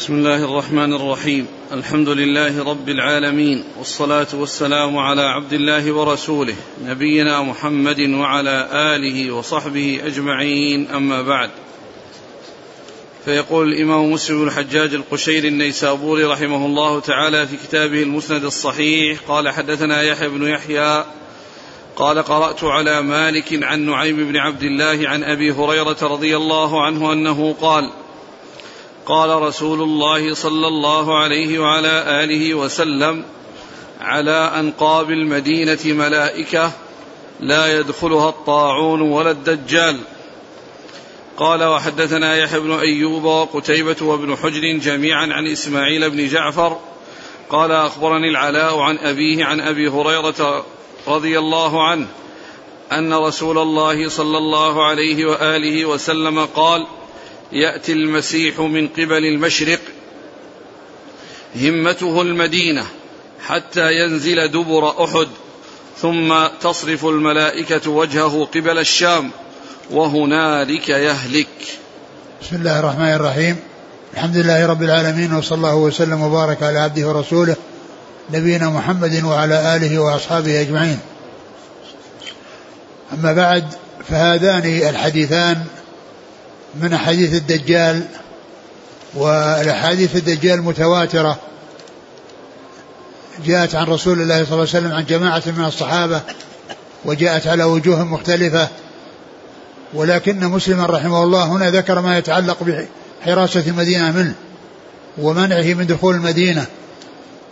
بسم الله الرحمن الرحيم. الحمد لله رب العالمين والصلاة والسلام على عبد الله ورسوله نبينا محمد وعلى آله وصحبه أجمعين أما بعد. فيقول الإمام مسلم الحجاج القشيري النيسابوري رحمه الله تعالى في كتابه المسند الصحيح قال حدثنا يحيى بن يحيى قال قرأت على مالك عن نعيم بن عبد الله عن أبي هريرة رضي الله عنه أنه قال قال رسول الله صلى الله عليه وعلى آله وسلم على أنقاب المدينة ملائكة لا يدخلها الطاعون ولا الدجال. قال وحدثنا يحيى بن أيوب وقتيبة وابن حجر جميعا عن إسماعيل بن جعفر. قال أخبرني العلاء عن أبيه عن أبي هريرة رضي الله عنه أن رسول الله صلى الله عليه وآله وسلم قال يأتي المسيح من قبل المشرق همته المدينة حتى ينزل دبر أحد ثم تصرف الملائكة وجهه قبل الشام وهنالك يهلك. بسم الله الرحمن الرحيم. الحمد لله رب العالمين وصلى الله وسلم وبارك على عبده ورسوله نبينا محمد وعلى آله وأصحابه أجمعين. أما بعد فهذان الحديثان من أحاديث الدجال والأحاديث الدجال متواترة. جاءت عن رسول الله صلى الله عليه وسلم عن جماعة من الصحابة وجاءت على وجوه مختلفة ولكن مسلما رحمه الله هنا ذكر ما يتعلق بحراسة المدينة منه ومنعه من دخول المدينة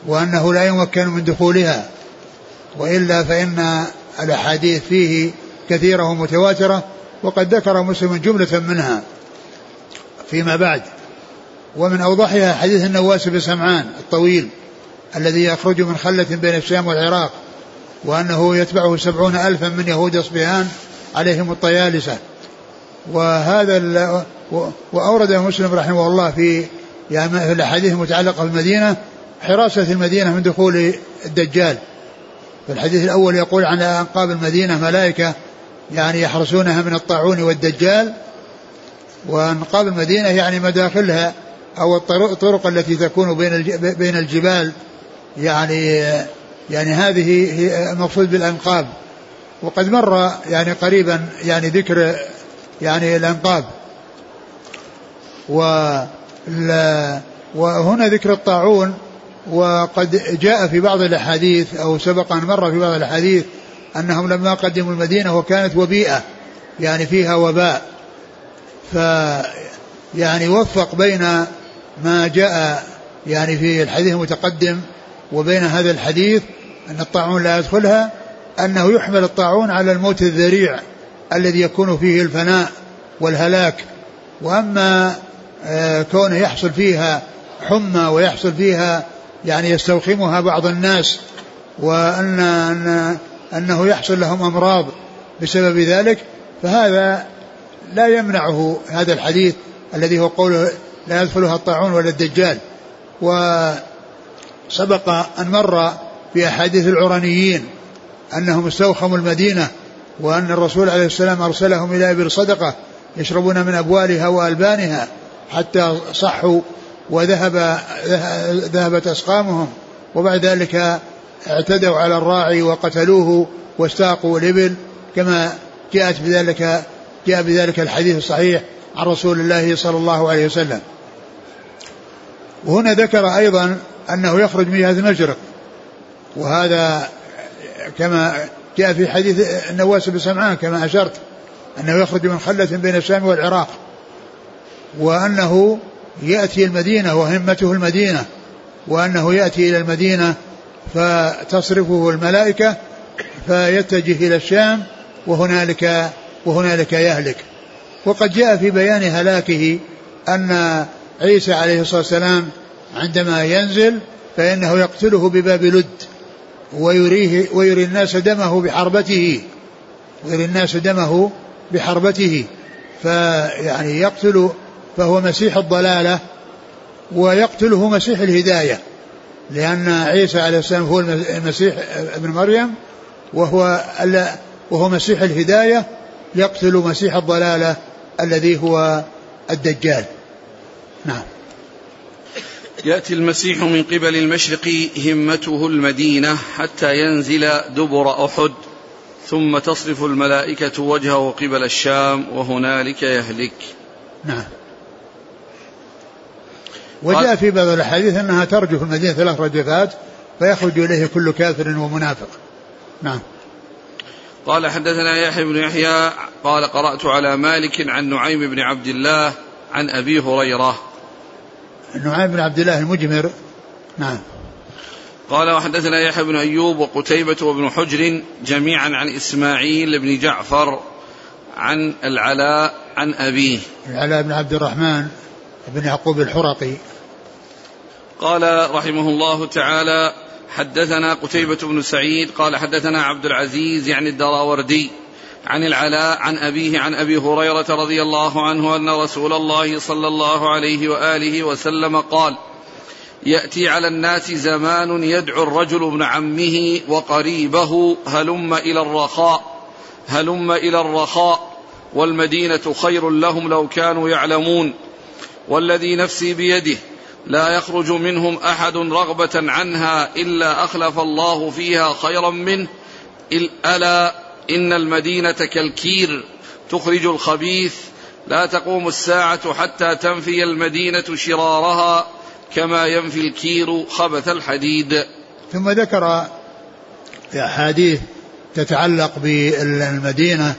وأنه لا يمكن من دخولها وإلا فإن الأحاديث فيه كثيرة ومتواترة. وقد ذكر مسلم جملة منها فيما بعد ومن أوضحها حديث النواس بن سمعان الطويل الذي يخرج من خلة بين الشام والعراق وأنه يتبعه سبعون ألفا من يهود أصبهان عليهم الطيالسة. وهذا وأورد مسلم رحمه الله في يعني في الأحاديث المتعلقة بالمدينة حراسة المدينة من دخول الدجال. في الحديث الأول يقول عن أنقاب المدينة ملائكة يعني يحرسونها من الطاعون والدجال وأنقاب المدينة يعني مداخلها أو الطرق التي تكون بين بين الجبال يعني يعني هذه هي المقصود بالأنقاب وقد مر يعني قريبا يعني ذكر يعني الأنقاب و وهنا ذكر الطاعون وقد جاء في بعض الأحاديث أو سبق أن مر في بعض الأحاديث أنهم لما قدموا المدينة وكانت وبيئة يعني فيها وباء. ف يعني وفق بين ما جاء يعني في الحديث المتقدم وبين هذا الحديث أن الطاعون لا يدخلها أنه يحمل الطاعون على الموت الذريع الذي يكون فيه الفناء والهلاك. وأما آه، كونه يحصل فيها حمى ويحصل فيها يعني يستوخمها بعض الناس وأن أن أنه يحصل لهم أمراض بسبب ذلك فهذا لا يمنعه هذا الحديث الذي هو قوله لا يدخلها الطاعون ولا الدجال. وسبق أن مر في أحاديث العرانيين أنهم استوخموا المدينة وأن الرسول عليه السلام أرسلهم إلى إبل صدقة يشربون من أبوالها وألبانها حتى صحوا وذهب ذهبت أسقامهم. وبعد ذلك اعتدوا على الراعي وقتلوه واستاقوا الإبل كما جاءت بذلك جاء بذلك الحديث الصحيح عن رسول الله صلى الله عليه وسلم. وهنا ذكر أيضا أنه يخرج من هذا المجرق وهذا كما جاء في حديث النواس بن سمعان كما أشرت أنه يخرج من خلة بين الشام والعراق. وأنه يأتي المدينة وهمته المدينة وأنه يأتي إلى المدينة فتصرفه الملائكة فيتجه إلى الشام وهنالك وهنالك يهلك. وقد جاء في بيان هلاكه أن عيسى عليه الصلاة والسلام عندما ينزل فإنه يقتله بباب لد ويريه ويري الناس دمه بحربته. ويري الناس دمه بحربته. فيعني يقتل فهو مسيح الضلالة ويقتله مسيح الهداية. لأن عيسى عليه السلام هو المسيح ابن مريم وهو وهو مسيح الهداية يقتل مسيح الضلالة الذي هو الدجال. نعم. يأتي المسيح من قبل المشرق همته المدينة حتى ينزل دبر أحد ثم تصرف الملائكة وجهه قبل الشام وهنالك يهلك. نعم. وجاء في بعض الأحاديث أنها ترجف المدينة ثلاث رجفات فيخرج إليه كل كافر ومنافق. نعم. قال حدثنا يحيى بن يحيى قال قرأت على مالك عن نعيم بن عبد الله عن أبي هريرة. نعيم بن عبد الله المجمر. نعم. قال وحدثنا يحيى بن أيوب وقتيبة وابن حجر جميعا عن إسماعيل بن جعفر عن العلاء عن أبيه. العلاء بن عبد الرحمن. بن يعقوب الحرقي. قال رحمه الله تعالى حدثنا قتيبة بن سعيد قال حدثنا عبد العزيز يعني الدراوردي عن العلاء عن أبيه عن أبي هريرة رضي الله عنه أن رسول الله صلى الله عليه وآله وسلم قال يأتي على الناس زمان يدعو الرجل ابن عمه وقريبه هلم إلى الرخاء هلم إلى الرخاء والمدينة خير لهم لو كانوا يعلمون. والذي نفسي بيده لا يخرج منهم أحد رغبة عنها إلا أخلف الله فيها خيرا منه. ألا إن المدينة كالكير تخرج الخبيث لا تقوم الساعة حتى تنفي المدينة شرارها كما ينفي الكير خبث الحديد. ثم ذكر أحاديث تتعلق بالمدينة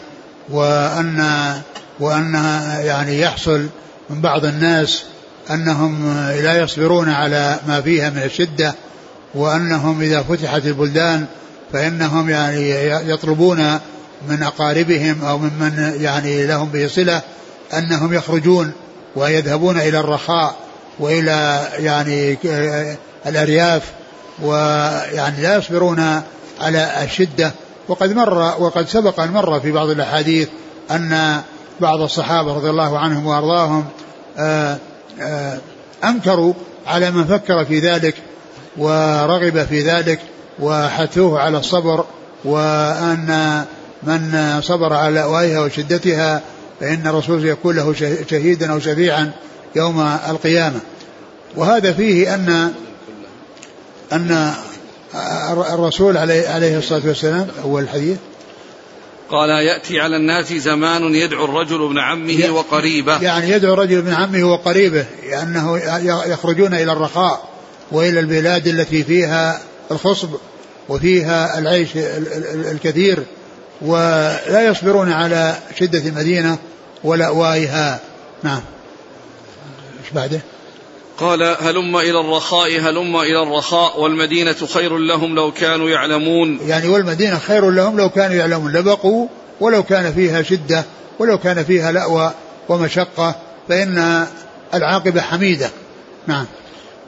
وان وأنها يعني يحصل من بعض الناس أنهم لا يصبرون على ما فيها من الشدة وأنهم إذا فتحت البلدان فإنهم يعني يطلبون من أقاربهم أو ممن يعني لهم به صلة أنهم يخرجون ويذهبون إلى الرخاء وإلى يعني الأرياف ويعني لا يصبرون على الشدة. وقد مر وقد سبق أن مر في بعض الأحاديث أن بعض الصحابة رضي الله عنهم وأرضاهم أنكروا على من فكر في ذلك ورغب في ذلك وحثوه على الصبر وأن من صبر على أوائها وشدتها فإن الرسول يكون له شهيدا أو شفيعا يوم القيامة. وهذا فيه أن أن الرسول عليه, عليه الصلاة والسلام أول الحديث قال يأتي على الناس زمان يدعو الرجل ابن عمه وقريبه. يعني يدعو الرجل ابن عمه وقريبه لأنه يخرجون إلى الرخاء وإلى البلاد التي فيها الخصب وفيها العيش الكثير ولا يصبرون على شدة المدينة ولأوائها نعم. إيش بعده؟ قال هلم إلى الرخاء هلم إلى الرخاء والمدينة خير لهم لو كانوا يعلمون. يعني والمدينة خير لهم لو كانوا يعلمون. لبقوا ولو كان فيها شدة ولو كان فيها لأوى ومشقة فإن العاقبة حميدة. نعم.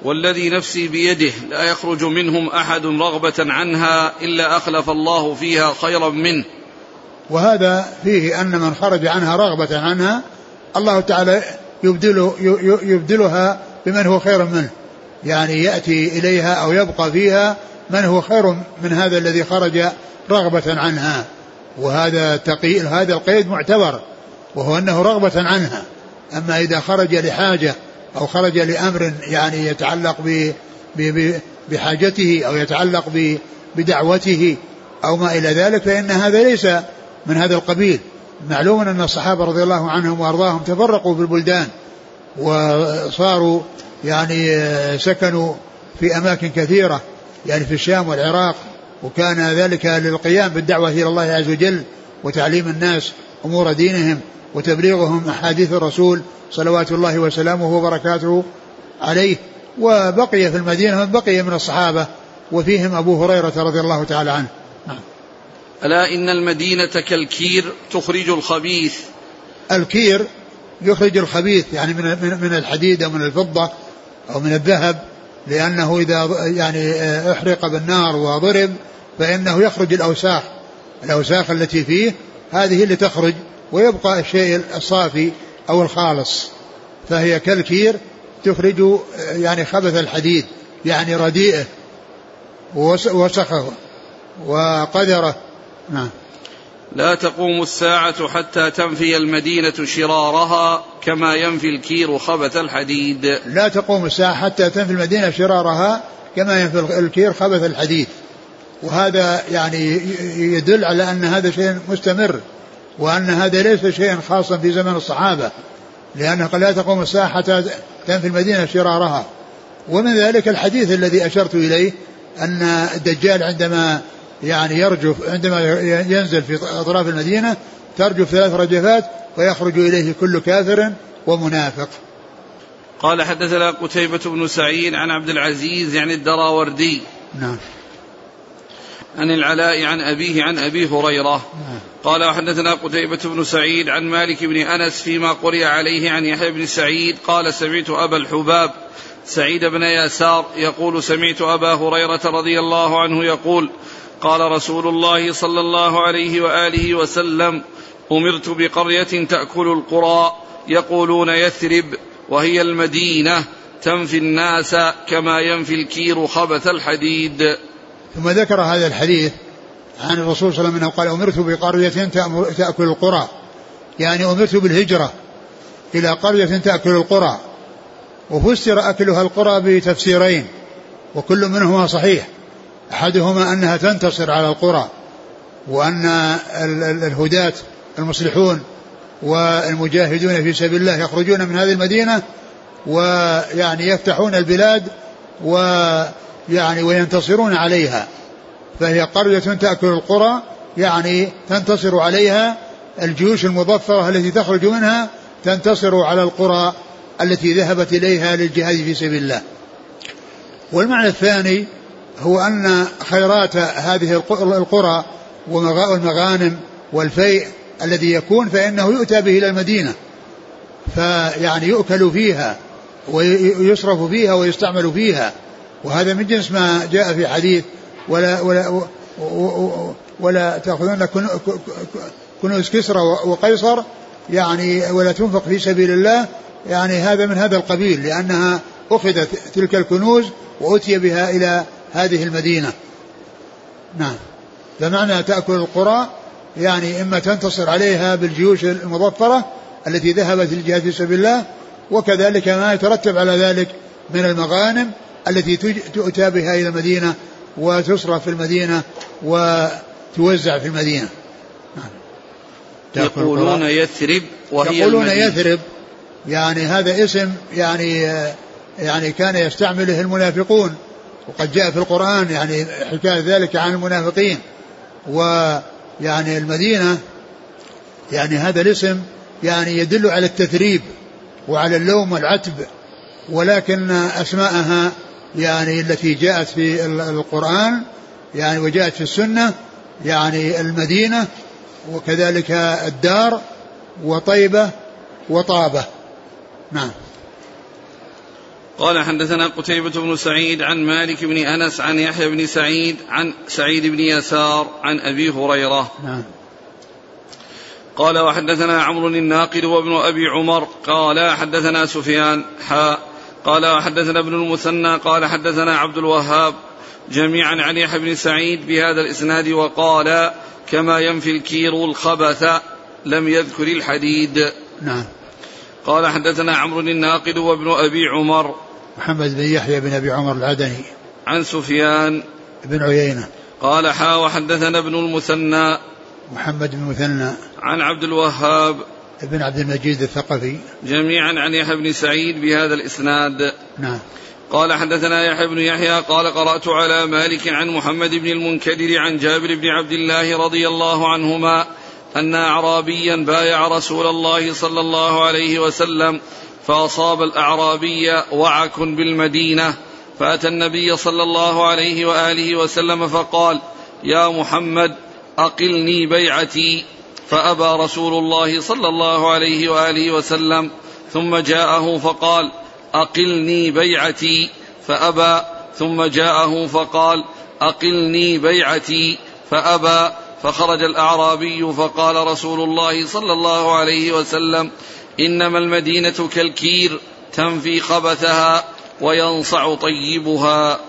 والذي نفسي بيده لا يخرج منهم أحد رغبة عنها إلا أخلف الله فيها خيرا منه. وهذا فيه أن من خرج عنها رغبة عنها الله تعالى يبدله يبدلها بمن هو خير منه. يعني يأتي إليها أو يبقى فيها من هو خير من هذا الذي خرج رغبة عنها. وهذا تقي هذا القيد معتبر وهو أنه رغبة عنها. أما إذا خرج لحاجة أو خرج لأمر يعني يتعلق ب بحاجته أو يتعلق بدعوته أو ما إلى ذلك فإن هذا ليس من هذا القبيل. معلوم أن الصحابة رضي الله عنهم وأرضاهم تفرقوا في البلدان. وصاروا يعني سكنوا في أماكن كثيرة يعني في الشام والعراق وكان ذلك للقيام بالدعوة إلى الله عز وجل وتعليم الناس أمور دينهم وتبليغهم أحاديث الرسول صلوات الله وسلامه وبركاته عليه. وبقي في المدينة من بقي من الصحابة وفيهم أبو هريرة رضي الله تعالى عنه. نعم. ألا إن المدينة كالكير تخرج الخبيث. الكير يخرج الخبيث يعني من من الحديد أو من الفضة أو من الذهب لأنه إذا يعني أحرق بالنار وضرب فإنه يخرج الأوساخ. الأوساخ التي فيه هذه اللي تخرج ويبقى الشيء الصافي أو الخالص. فهي كالكير تخرج يعني خبث الحديد يعني رديئه ووسخه وقدره. نعم. لا تقوم الساعة حتى تنفي المدينة شرارها كما ينفي الكير خبث الحديد. لا تقوم الساعة حتى تنفي المدينة شرارها كما ينفي الكير خبث الحديد. وهذا يعني يدل على أن هذا شيء مستمر وأن هذا ليس شيئا خاصا في زمن الصحابة لأنه لا تقوم الساعة حتى تنفي المدينة شرارها. ومن ذلك الحديث الذي أشرت إليه أن الدجال عندما يعني يرجف عندما ينزل في أطراف المدينة ترجف ثلاث رجفات ويخرج إليه كل كافر ومنافق. قال حدثنا قتيبة بن سعيد عن عبد العزيز يعني الدراوردي. نعم. عن العلاء عن أبيه عن أبي هريرة. نعم. قال وحدثنا قتيبة بن سعيد عن مالك بن أنس فيما قرئ عليه عن يحيى بن سعيد. قال سمعت أبا الحباب سعيد بن يسار يقول سمعت أبا هريرة رضي الله عنه يقول قال رسول الله صلى الله عليه وآله وسلم أمرت بقرية تأكل القرى يقولون يثرب وهي المدينة تنفي الناس كما ينفي الكير خبث الحديد. ثم ذكر هذا الحديث عن الرسول صلى الله عليه وسلم قال أمرت بقرية تأكل القرى. يعني أمرت بالهجرة إلى قرية تأكل القرى. وفسر أكلها القرى بتفسيرين وكل منهما صحيح. أحدهما أنها تنتصر على القرى وأن الهداة المصلحون والمجاهدون في سبيل الله يخرجون من هذه المدينة ويعني يفتحون البلاد ويعني وينتصرون عليها. فهي قرية تأكل القرى يعني تنتصر عليها الجيوش المظفرة التي تخرج منها تنتصر على القرى التي ذهبت إليها للجهاد في سبيل الله. والمعنى الثاني هو أن خيرات هذه القرى والمغانم والفيء الذي يكون فإنه يؤتى به إلى المدينة. فيعني يؤكل فيها ويصرف فيها ويستعمل فيها. وهذا من جنس ما جاء في حديث ولا ولا ولا تأخذون كنوز كسرى وقيصر يعني ولا تنفق في سبيل الله. يعني هذا من هذا القبيل لأنها أخذت تلك الكنوز وأتي بها إلى هذه المدينة. نعم. فمعنى تأكل القرى يعني إما تنتصر عليها بالجيوش المظفرة التي ذهبت للجهاد في سبيل الله وكذلك ما يترتب على ذلك من المغانم التي تؤتى بها إلى المدينة وتصرف في المدينة وتوزع في المدينة. نعم. يقولون يثرب وهي يقولون المدينة. يثرب. يعني هذا اسم يعني يعني كان يستعمله المنافقون. وقد جاء في القرآن يعني حكاية ذلك عن المنافقين. ويعني المدينة يعني هذا الاسم يعني يدل على التثريب وعلى اللوم والعتب ولكن أسماءها يعني التي جاءت في القرآن يعني وجاءت في السنة يعني المدينة وكذلك الدار وطيبة وطابة. نعم. قال حدثنا قتيبة بن سعيد عن مالك بن أنس عن يحيى بن سعيد عن سعيد بن يسار عن أبي هريرة. نعم. قال وحدثنا عمرو الناقد وابن أبي عمر. قال حدثنا سفيان. حاء قال وحدثنا ابن المثنى. قال حدثنا عبد الوهاب جميعا عن يحيى بن سعيد بهذا الإسناد وقال كما ينفي الكير الخبث لم يذكر الحديد. نعم. قال حدثنا عمرو الناقد وابن أبي عمر. محمد بن يحيى بن أبي عمر العدني. عن سفيان. بن عيينة. قال حا وحدثنا ابن المثنى. محمد بن المثنى. عن عبد الوهاب. بن عبد المجيد الثقفي. جميعا عن يحيى بن سعيد بهذا الإسناد. نعم. قال حدثنا يحيى بن يحيى. قال قرأت على مالك عن محمد بن المنكدر عن جابر بن عبد الله رضي الله عنهما أن أعرابيا بايع رسول الله صلى الله عليه وسلم فأصاب الأعرابي وعك بالمدينة فأتى النبي صلى الله عليه وآله وسلم فقال يا محمد أقلني بيعتي. فأبى رسول الله صلى الله عليه وآله وسلم ثم جاءه فقال أقلني بيعتي. فأبى ثم جاءه فقال أقلني بيعتي. فأبى فخرج الأعرابي فقال رسول الله صلى الله عليه وسلم إنما المدينة كالكير تنفي خبثها وينصع طيبها.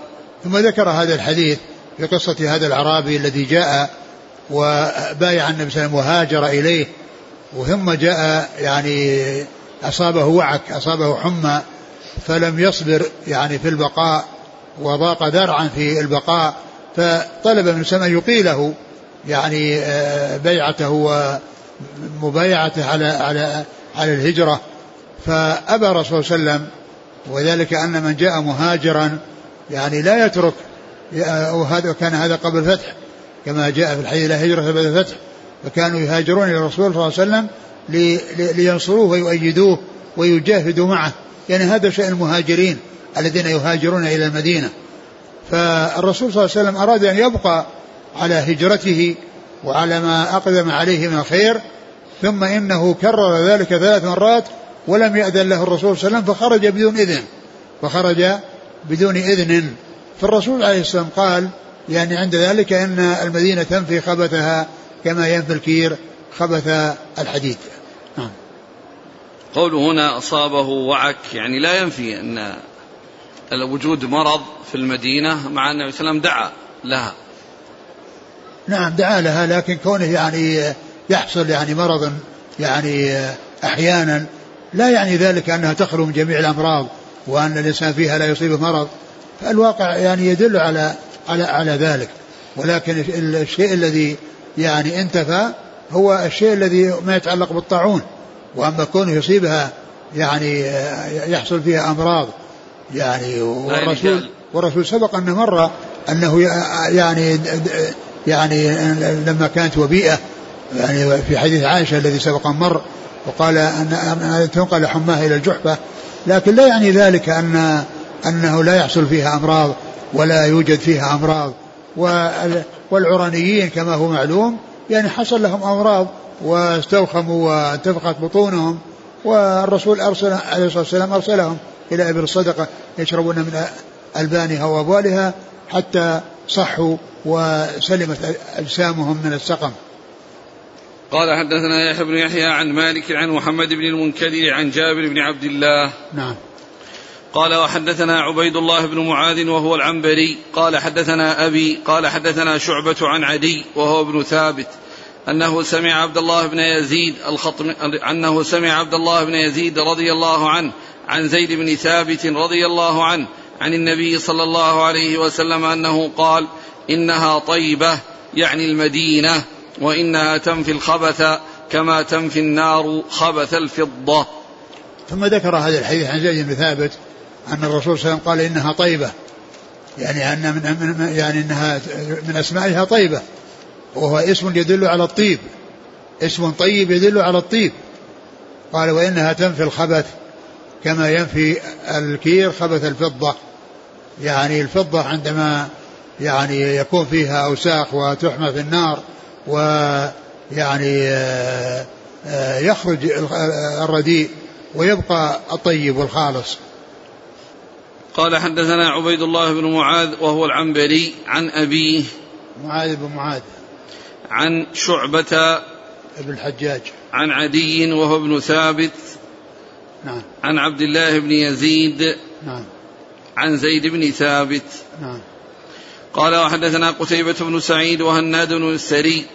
ثم ذكر هذا الحديث في قصة هذا الأعرابي الذي جاء وبايع النبي صلى الله عليه وسلم وهاجر إليه وثم جاء يعني أصابه وعك أصابه حمى فلم يصبر يعني في البقاء وضاق ذرعا في البقاء فطلب من السماء يقيله. يعني آه، بيعته ومبايعته على على على الهجرة. فأبى الرسول صلى الله عليه وسلم وذلك أن من جاء مهاجرا يعني لا يترك وهذا كان هذا قبل الفتح كما جاء في الحديث لا هجرة بعد الفتح. فكانوا يهاجرون إلى الرسول صلى الله عليه وسلم لينصروه ويؤيدوه ويجاهدوا معه. يعني هذا شأن المهاجرين الذين يهاجرون إلى المدينة. فالرسول صلى الله عليه وسلم أراد أن يبقى على هجرته وعلى ما أقدم عليه من الخير ثم إنه كرر ذلك ثلاث مرات ولم يأذن له الرسول صلى الله عليه وسلم فخرج بدون إذن فخرج بدون إذن. فالرسول عليه السلام قال يعني عند ذلك أن المدينة تنفي خبثها كما ينفي الكير خبث الحديد. نعم. قوله هنا أصابه وعك يعني لا ينفي أن وجود مرض في المدينة مع أن النبي صلى الله عليه وسلم دعا لها. نعم دعا لها لكن كونه يعني يحصل يعني مرض يعني أحيانا لا يعني ذلك أنها تخلو من جميع الأمراض وأن الإنسان فيها لا يصيبه مرض. فالواقع يعني يدل على على على ذلك. ولكن الشيء الذي يعني انتفى هو الشيء الذي ما يتعلق بالطاعون. وأما كونه يصيبها يعني يحصل فيها أمراض يعني والرسول والرسول سبق انه مر أنه يعني يعني لما كانت وبيئة يعني في حديث عائشة الذي سبق مر وقال أن تنقل حماها إلى الجحفة لكن لا يعني ذلك أن أنه لا يحصل فيها أمراض ولا يوجد فيها أمراض. والعرانيين كما هو معلوم يعني حصل لهم أمراض واستوخموا وانتفخت بطونهم والرسول ارسل عليه الصلاة والسلام أرسلهم إلى ابل الصدقة يشربون من ألبانها وأبوالها حتى صحوا وسلمت أجسامهم من السقم. قال حدثنا يحيى بن يحيى عن مالك عن محمد بن المنكدر عن جابر بن عبد الله. نعم. قال وحدثنا عبيد الله بن معاذ وهو العنبري قال حدثنا أبي قال حدثنا شعبة عن عدي وهو ابن ثابت أنه سمع عبد الله بن يزيد الخطم أنه سمع عبد الله بن يزيد رضي الله عنه عن زيد بن ثابت رضي الله عنه عن النبي صلى الله عليه وسلم أنه قال إنها طيبة يعني المدينة وإنها تنفي الخبث كما تنفي النار خبث الفضة. ثم ذكر هذا الحديث عن زيد بن ثابت أن الرسول صلى الله عليه وسلم قال إنها طيبة. يعني أن من يعني أنها من أسمائها طيبة. وهو اسم يدل على الطيب. اسم طيب يدل على الطيب. قال وإنها تنفي الخبث كما ينفي الكير خبث الفضة. يعني الفضة عندما يعني يكون فيها أوساخ وتحمى في النار ويعني آه، آه، يخرج الرديء ويبقى الطيب والخالص. قال حدثنا عبيد الله بن معاذ وهو العنبري عن أبيه معاذ بن معاذ عن شعبة بن الحجاج. عن عدي وهو ابن ثابت نعم. عن عبد الله بن يزيد نعم. عن زيد بن ثابت. نعم. قال وحدثنا قتيبة بن سعيد وهناد بن السري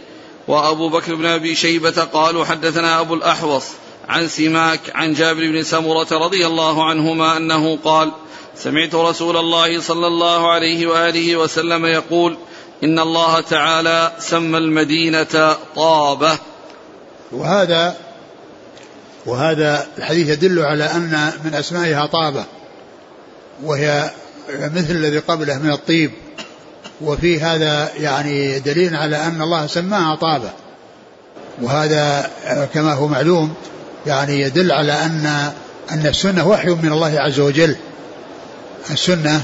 وأبو بكر بن أبي شيبة قالوا حدثنا أبو الأحوص عن سماك عن جابر بن سمرة رضي الله عنهما أنه قال سمعت رسول الله صلى الله عليه وآله وسلم يقول إن الله تعالى سمى المدينة طابة. وهذا وهذا الحديث يدل على أن من أسمائها طابة. وهي مثل الذي قبله من الطيب. وفي هذا يعني دليل على أن الله سماها طابة. وهذا كما هو معلوم يعني يدل على أن أن السنة وحي من الله عز وجل. السنة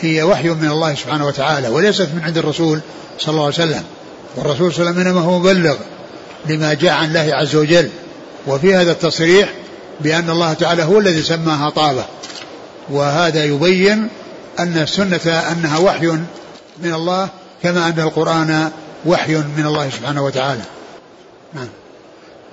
هي وحي من الله سبحانه وتعالى وليست من عند الرسول صلى الله عليه وسلم. والرسول صلى الله عليه وسلم إنما هو مبلغ لما جاء عن الله عز وجل. وفي هذا التصريح بأن الله تعالى هو الذي سماها طابة. وهذا يبين أن السنة أنها وحي من الله كما أن القرآن وحي من الله سبحانه وتعالى. نعم.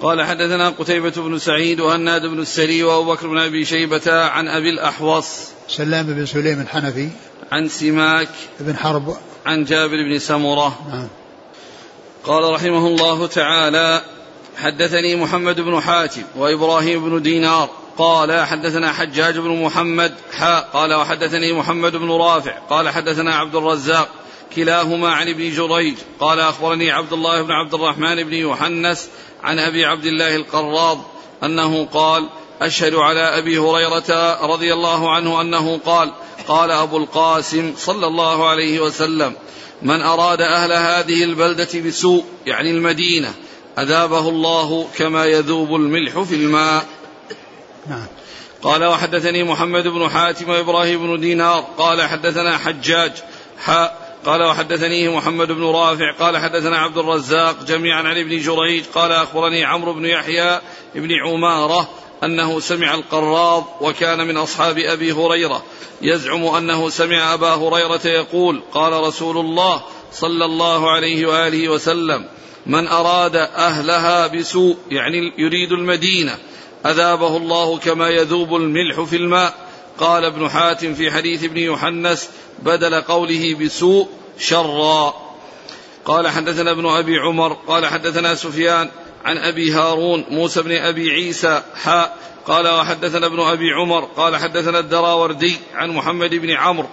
قال حدثنا قتيبة بن سعيد وهناد بن السري وأبو بكر بن أبي شيبة عن أبي الأحوص سلام بن سليم الحنفي عن سماك بن حرب. عن جابر بن سمرة نعم. قال رحمه الله تعالى حدثني محمد بن حاتم وإبراهيم بن دينار قال حدثنا حجاج بن محمد حاء قال وحدثني محمد بن رافع قال حدثنا عبد الرزاق كلاهما عن ابن جريج قال أخبرني عبد الله بن عبد الرحمن بن يوحنس عن أبي عبد الله القراض أنه قال أشهد على أبي هريرة رضي الله عنه أنه قال قال أبو القاسم صلى الله عليه وسلم من أراد أهل هذه البلدة بسوء يعني المدينة أذابه الله كما يذوب الملح في الماء. نعم. قال وحدثني محمد بن حاتم وإبراهيم بن دينار. قال حدثنا حجاج. حاء قال وحدثنيه محمد بن رافع. قال حدثنا عبد الرزاق جميعا عن ابن جريج. قال أخبرني عمرو بن يحيى بن عمارة أنه سمع القراض وكان من أصحاب أبي هريرة. يزعم أنه سمع أبا هريرة يقول قال رسول الله صلى الله عليه وآله وسلم من أراد أهلها بسوء يعني يريد المدينة. أذابه الله كما يذوب الملح في الماء. قال ابن حاتم في حديث ابن يحنس بدل قوله بسوء شرا. قال حدثنا ابن أبي عمر قال حدثنا سفيان عن أبي هارون موسى بن أبي عيسى حاء قال وحدثنا ابن أبي عمر قال حدثنا الدراوردي عن محمد بن عمرو.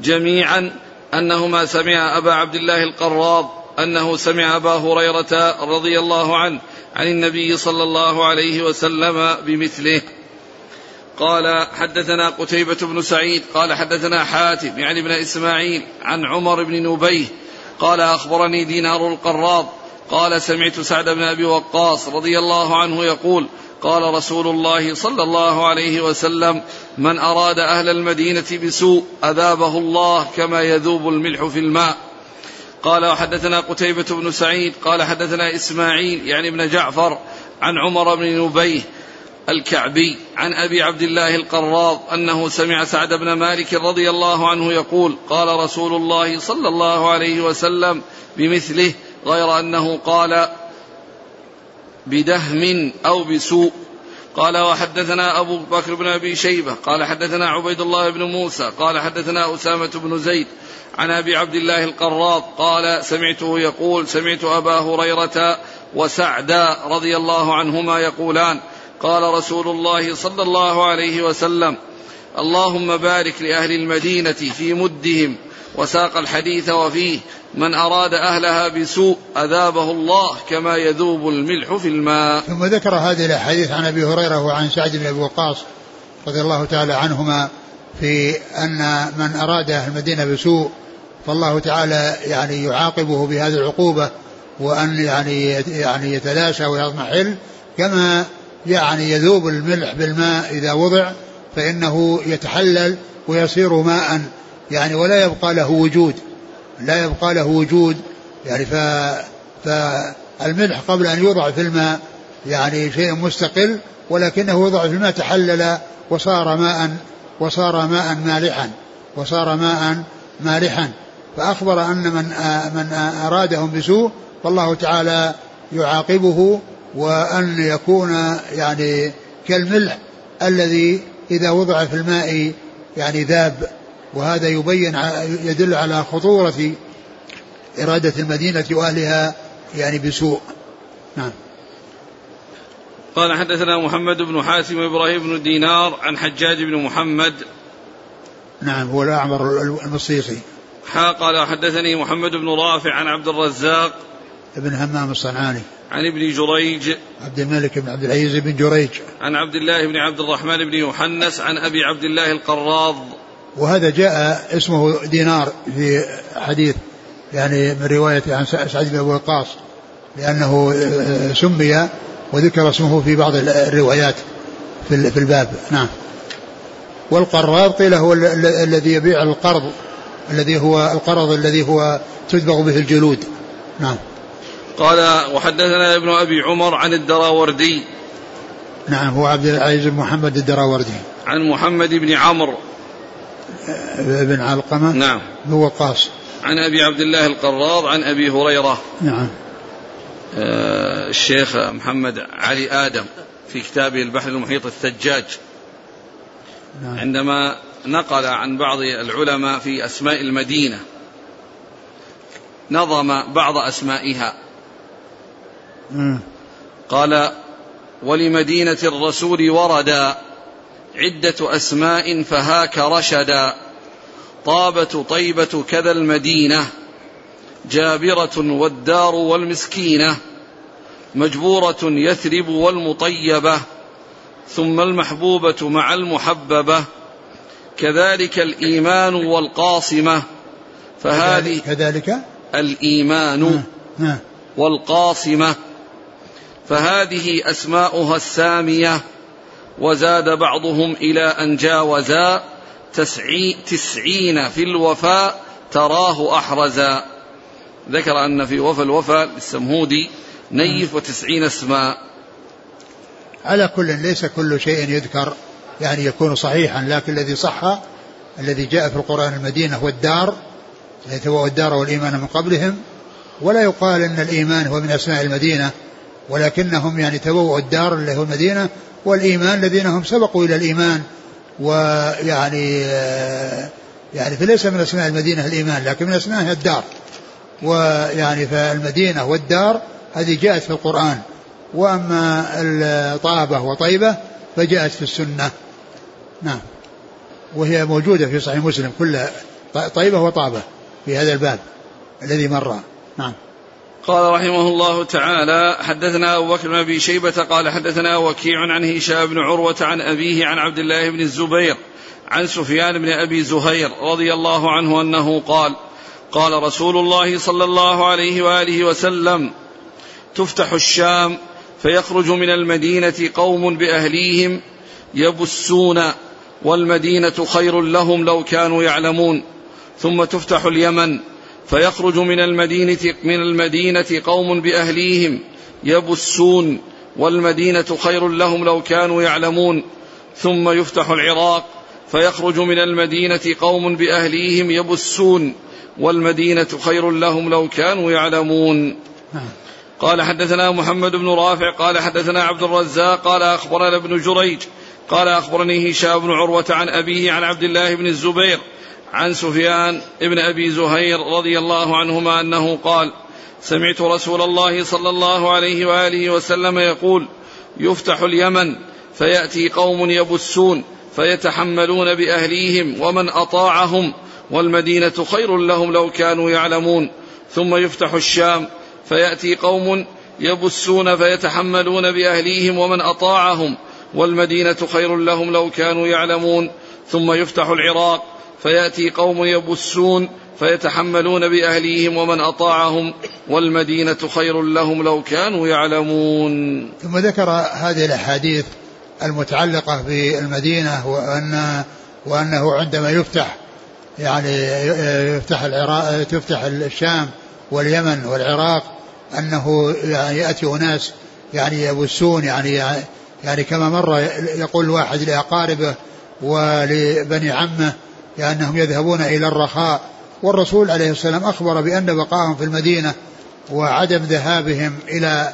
جميعا أنهما سمع أبا عبد الله القراض أنه سمع أبا هريرة رضي الله عنه عن النبي صلى الله عليه وسلم بمثله. قال حدثنا قتيبة بن سعيد قال حدثنا حاتم يعني ابن إسماعيل عن عمر بن نبيه قال أخبرني دينار القراض قال سمعت سعد بن أبي وقاص رضي الله عنه يقول قال رسول الله صلى الله عليه وسلم من أراد أهل المدينة بسوء أذابه الله كما يذوب الملح في الماء قال وحدثنا قتيبة بن سعيد قال حدثنا إسماعيل يعني ابن جعفر عن عمر بن نبيه الكعبي عن أبي عبد الله القراض أنه سمع سعد بن مالك رضي الله عنه يقول قال رسول الله صلى الله عليه وسلم بمثله غير أنه قال بدهم أو بسوء. قال وحدثنا أبو بكر بن أبي شيبة قال حدثنا عبيد الله بن موسى قال حدثنا أسامة بن زيد عن أبي عبد الله القراض قال سمعته يقول سمعت أبا هريرة وسعدا رضي الله عنهما يقولان قال رسول الله صلى الله عليه وسلم اللهم بارك لأهل المدينة في مدهم وساق الحديث وفيه من أراد أهلها بسوء أذابه الله كما يذوب الملح في الماء. ثم ذكر هذه الأحاديث عن أبي هريرة وعن سعد بن أبي وقاص رضي الله تعالى عنهما في أن من أراد أهل المدينة بسوء فالله تعالى يعني يعاقبه بهذه العقوبة وأن يعني يعني يتلاشى ويضمحل كما يعني يذوب الملح بالماء إذا وضع فإنه يتحلل ويصير ماء. يعني ولا يبقى له وجود لا يبقى له وجود. يعني فالملح قبل أن يوضع في الماء يعني شيء مستقل ولكنه وضع في الماء تحلل وصار ماء وصار ماء مالحا وصار ماء مالحا. فأخبر أن من من أرادهم بسوء فالله تعالى يعاقبه وأن يكون يعني كالملح الذي إذا وضع في الماء يعني ذاب. وهذا يبين يدل على خطورة إرادة المدينة وأهلها يعني بسوء. نعم. قال حدثنا محمد بن حاتم وابراهيم بن دينار عن حجاج بن محمد. نعم هو الأعمر المصيصي قال حدثني محمد بن رافع عن عبد الرزاق ابن همام الصنعاني. عن ابن جريج عبد الملك بن عبد العزيز بن جريج. عن عبد الله بن عبد الرحمن بن يوحنس عن أبي عبد الله القراض. وهذا جاء اسمه دينار في حديث يعني من رواية عن سعد بن أبي وقاص لأنه آه، سمي وذكر اسمه في بعض الروايات في الباب. نعم. والقراض قيل هو الذي يبيع القرض. الذي هو القرض الذي هو تدبغ به الجلود. نعم. قال وحدثنا ابن أبي عمر عن الدراوردي. نعم هو عبد العزيز بن محمد الدراوردي. عن محمد بن عمرو. بن علقمة. نعم. بن وقاص عن أبي عبد الله القراض عن أبي هريرة. نعم. آه الشيخ محمد علي آدم في كتابه البحر المحيط الثجاج. نعم. عندما نقل عن بعض العلماء في أسماء المدينة. نظم بعض أسمائها. قال ولمدينة الرسول وردا عدة أسماء فهاك رشدا طابة طيبة كذا المدينة جابرة والدار والمسكينة مجبورة يثرب والمطيبة ثم المحبوبة مع المحببة كذلك الإيمان والقاصمة. فهذه كذلك الإيمان والقاصمة. فهذه أسماؤها السامية. وزاد بعضهم إلى أن جاوزا تسعين في الوفاء تراه أحرزا. ذكر أن في وفى الوفاء للسمهودي نيف وتسعين اسماء على كل ليس كل شيء يذكر. يعني يكون صحيحا لكن الذي صح الذي جاء في القرآن المدينة هو الدار يتبوأ الدار والإيمان من قبلهم. ولا يقال أن الإيمان هو من أسماء المدينة ولكنهم يعني تبوأوا الدار اللي هو المدينة والإيمان الذين هم سبقوا إلى الإيمان. ويعني يعني فليس من أسماء المدينة الإيمان لكن من أسمائها الدار. ويعني فالمدينة والدار هذه جاءت في القرآن. وأما الطابة وطيبة فجاءت في السنة. نعم. وهي موجودة في صحيح مسلم كلها طيبة وطابة في هذا الباب الذي مر. نعم. قال رحمه الله تعالى حدثنا أبو بكر بن أبي شيبة قال حدثنا وكيع عن هشام بن عروة عن أبيه عن عبد الله بن الزبير عن سفيان بن أبي زهير رضي الله عنه أنه قال قال رسول الله صلى الله عليه وآله وسلم تفتح الشام فيخرج من المدينة قوم بأهليهم يبسون والمدينة خير لهم لو كانوا يعلمون. ثم تفتح اليمن فيخرج من المدينة من المدينة قوم بأهليهم يبسون والمدينة خير لهم لو كانوا يعلمون. ثم يفتح العراق فيخرج من المدينة قوم بأهليهم يبسون والمدينة خير لهم لو كانوا يعلمون. قال حدثنا محمد بن رافع قال حدثنا عبد الرزاق قال أخبرنا ابن جريج قال أخبرني هشام بن عروة عن أبيه عن عبد الله بن الزبير عن سفيان بن أبي زهير رضي الله عنهما أنه قال سمعت رسول الله صلى الله عليه وآله وسلم يقول يفتح اليمن فيأتي قوم يبسون فيتحملون بأهليهم ومن أطاعهم والمدينة خير لهم لو كانوا يعلمون ثم يفتح الشام فيأتي قوم يبسون فيتحملون بأهليهم ومن أطاعهم والمدينة خير لهم لو كانوا يعلمون ثم يفتح العراق فيأتي قوم يبسون فيتحملون بأهليهم ومن أطاعهم والمدينة خير لهم لو كانوا يعلمون. ثم ذكر هذه الأحاديث المتعلقة بالمدينة وان وأنه عندما يفتح يعني يفتح العراق تفتح الشام واليمن والعراق أنه يعني يأتي أناس يعني يبسون يعني يعني كما مر يقول الواحد لأقاربه ولبني عمه لأنهم يذهبون إلى الرخاء والرسول عليه السلام أخبر بأن بقاءهم في المدينة وعدم ذهابهم إلى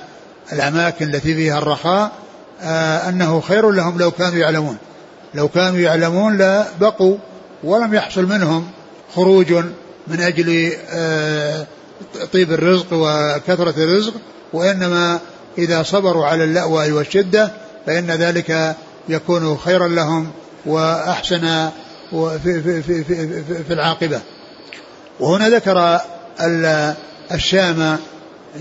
الأماكن التي فيها الرخاء آه أنه خير لهم لو كانوا يعلمون. لو كانوا يعلمون لبقوا ولم يحصل منهم خروج من أجل آه طيب الرزق وكثرة الرزق وإنما إذا صبروا على اللأوى والشدة فإن ذلك يكون خيرا لهم وأحسن في, في, في, في, في العاقبة. وهنا ذكر الشام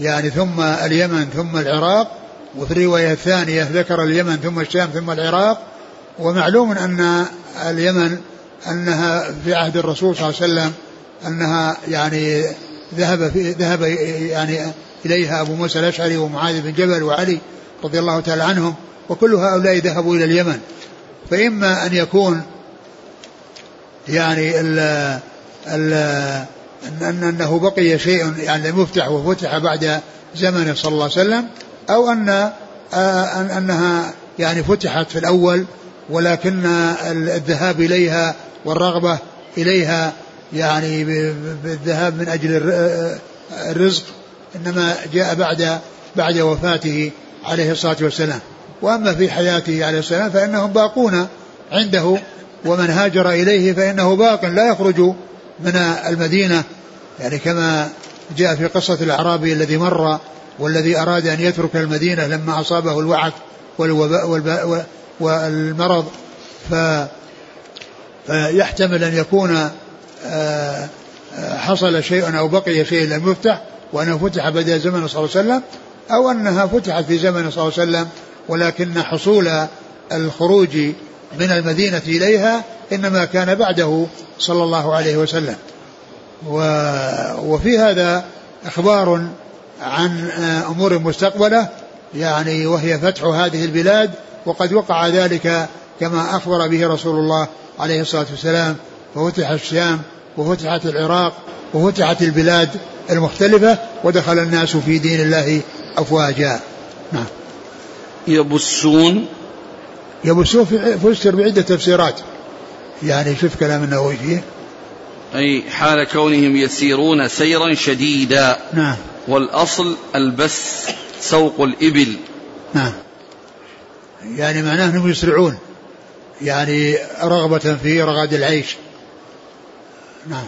يعني ثم اليمن ثم العراق وفي الرواية الثانية ذكر اليمن ثم الشام ثم العراق ومعلوم أن اليمن أنها في عهد الرسول صلى الله عليه وسلم أنها يعني ذهب في ذهب يعني إليها أبو موسى الأشعري ومعاذ بن جبل وعلي رضي الله تعالى عنهم وكل هؤلاء ذهبوا إلى اليمن. فإما أن يكون يعني ال ال أن أنه بقي شيء يعني لم يفتح وفتح بعد زمنه صلى الله عليه وسلم أو أن أنها يعني فتحت في الأول ولكن الذهاب إليها والرغبة إليها يعني بالذهاب من أجل الرزق إنما جاء بعد بعد وفاته عليه الصلاة والسلام. وأما في حياته عليه السلام فإنهم باقون عنده ومن هاجر إليه فإنه باق لا يخرج من المدينة. يعني كما جاء في قصة الأعرابي الذي مر والذي أراد أن يترك المدينة لما أصابه الوعك والوباء والمرض. ف فيحتمل أن يكون حصل شيء أو بقي شيء لم يفتح وأنه فتح بدأ زمن صلى الله عليه وسلم أو أنها فتحت في زمن صلى الله عليه وسلم ولكن حصول الخروج من المدينة إليها إنما كان بعده صلى الله عليه وسلم. وفي هذا إخبار عن أمور مستقبلة يعني وهي فتح هذه البلاد وقد وقع ذلك كما أخبر به رسول الله عليه الصلاة والسلام ففتح الشام وفتحت العراق وفتحت البلاد المختلفة ودخل الناس في دين الله أفواجا. نعم. يبسون؟ يبسون فسر بعدة تفسيرات. يعني شوف كلام النووي فيه. أي حال كونهم يسيرون سيرا شديدا. نعم. والأصل البس سوق الإبل. نعم. يعني معناه أنهم يسرعون. يعني رغبة في رغد العيش. نعم.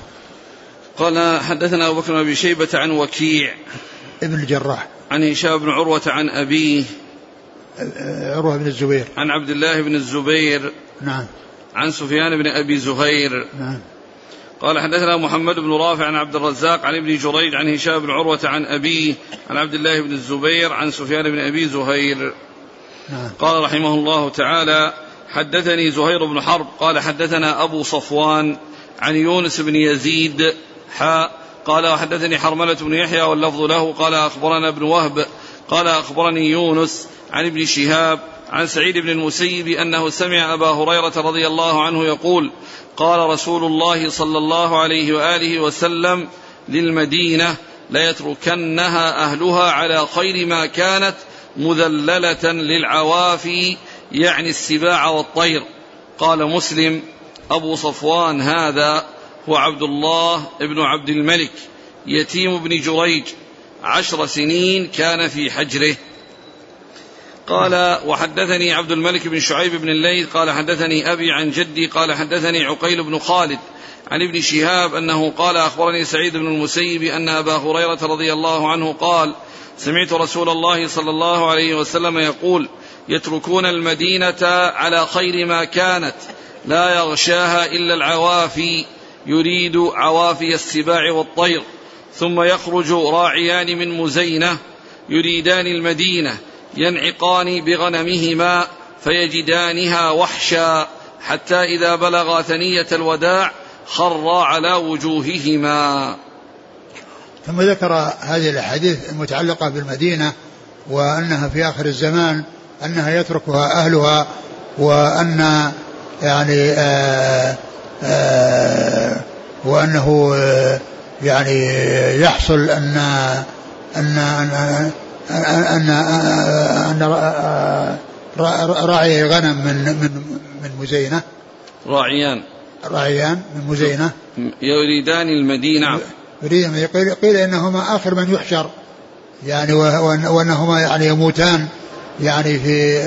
قال حدثنا أبو بكر بن أبي شيبة عن وكيع. ابن الجراح. عن هشام بن عروة عن أبيه. عروة بن الزبير. عن عبد الله بن الزبير. نعم. عن سفيان بن أبي زهير. نعم. قال حدثنا محمد بن رافع عن عبد الرزاق عن ابن جريج عن هشام بن عروة عن أبيه عن عبد الله بن الزبير عن سفيان بن أبي زهير. نعم. قال رحمه الله تعالى حدثني زهير بن حرب قال حدثنا أبو صفوان. عن يونس بن يزيد حاء قال وحدثني حرملة بن يحيى واللفظ له قال أخبرنا ابن وهب قال أخبرني يونس عن ابن شهاب عن سعيد بن المسيب أنه سمع أبا هريرة رضي الله عنه يقول قال رسول الله صلى الله عليه وآله وسلم للمدينة ليتركنها أهلها على خير ما كانت مذللة للعوافي يعني السباع والطير قال مسلم أبو صفوان هذا هو عبد الله بن عبد الملك يتيم بن جريج عشر سنين كان في حجره. قال وحدثني عبد الملك بن شعيب بن الليث قال حدثني أبي عن جدي قال حدثني عقيل بن خالد عن ابن شهاب أنه قال أخبرني سعيد بن المسيب أن أبا هريرة رضي الله عنه قال سمعت رسول الله صلى الله عليه وسلم يقول يتركون المدينة على خير ما كانت لا يغشاها إلا العوافي يريد عوافي السباع والطير. ثم يخرج راعيان من مزينة يريدان المدينة ينعقان بغنمهما فيجدانها وحشا حتى إذا بلغا ثنية الوداع خرا على وجوههما. ثم ذكر هذه الأحاديث المتعلقة بالمدينة وأنها في آخر الزمان أنها يتركها أهلها وأن يعني آآ آآ وأنه يعني يحصل أن أن أن أن أن راعي غنم من من من مزينة. راعيان. راعيان من مزينة. يريدان المدينة. يريد قيل, قيل إنهما آخر من يحشر. يعني وأنهما يعني يموتان. يعني في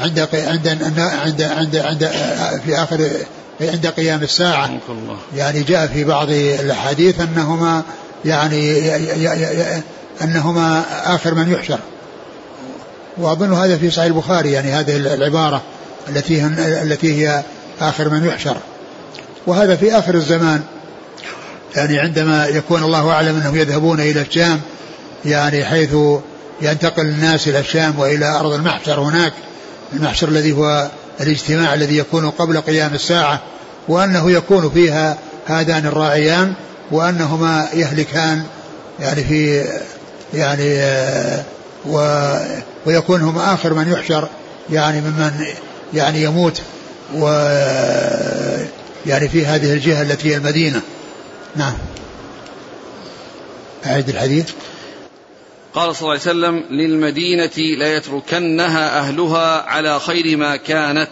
عند عند عند عند, عند في آخر عند قيام الساعة. يعني جاء في بعض الأحاديث أنهما يعني أنهما آخر من يحشر. وأظن هذا في صحيح البخاري يعني هذه العبارة التي التي هي آخر من يحشر. وهذا في آخر الزمان. يعني عندما يكون الله أعلم أنهم يذهبون إلى الشام يعني حيث ينتقل الناس إلى الشام وإلى أرض المحشر هناك المحشر الذي هو الاجتماع الذي يكون قبل قيام الساعة وأنه يكون فيها هذان الراعيان وأنهما يهلكان يعني في يعني و ويكون هم آخر من يحشر يعني ممن يعني يموت و يعني في هذه الجهة التي هي المدينة. نعم. أعيد الحديث. قال صلى الله عليه وسلم للمدينة ليتركنها أهلها على خير ما كانت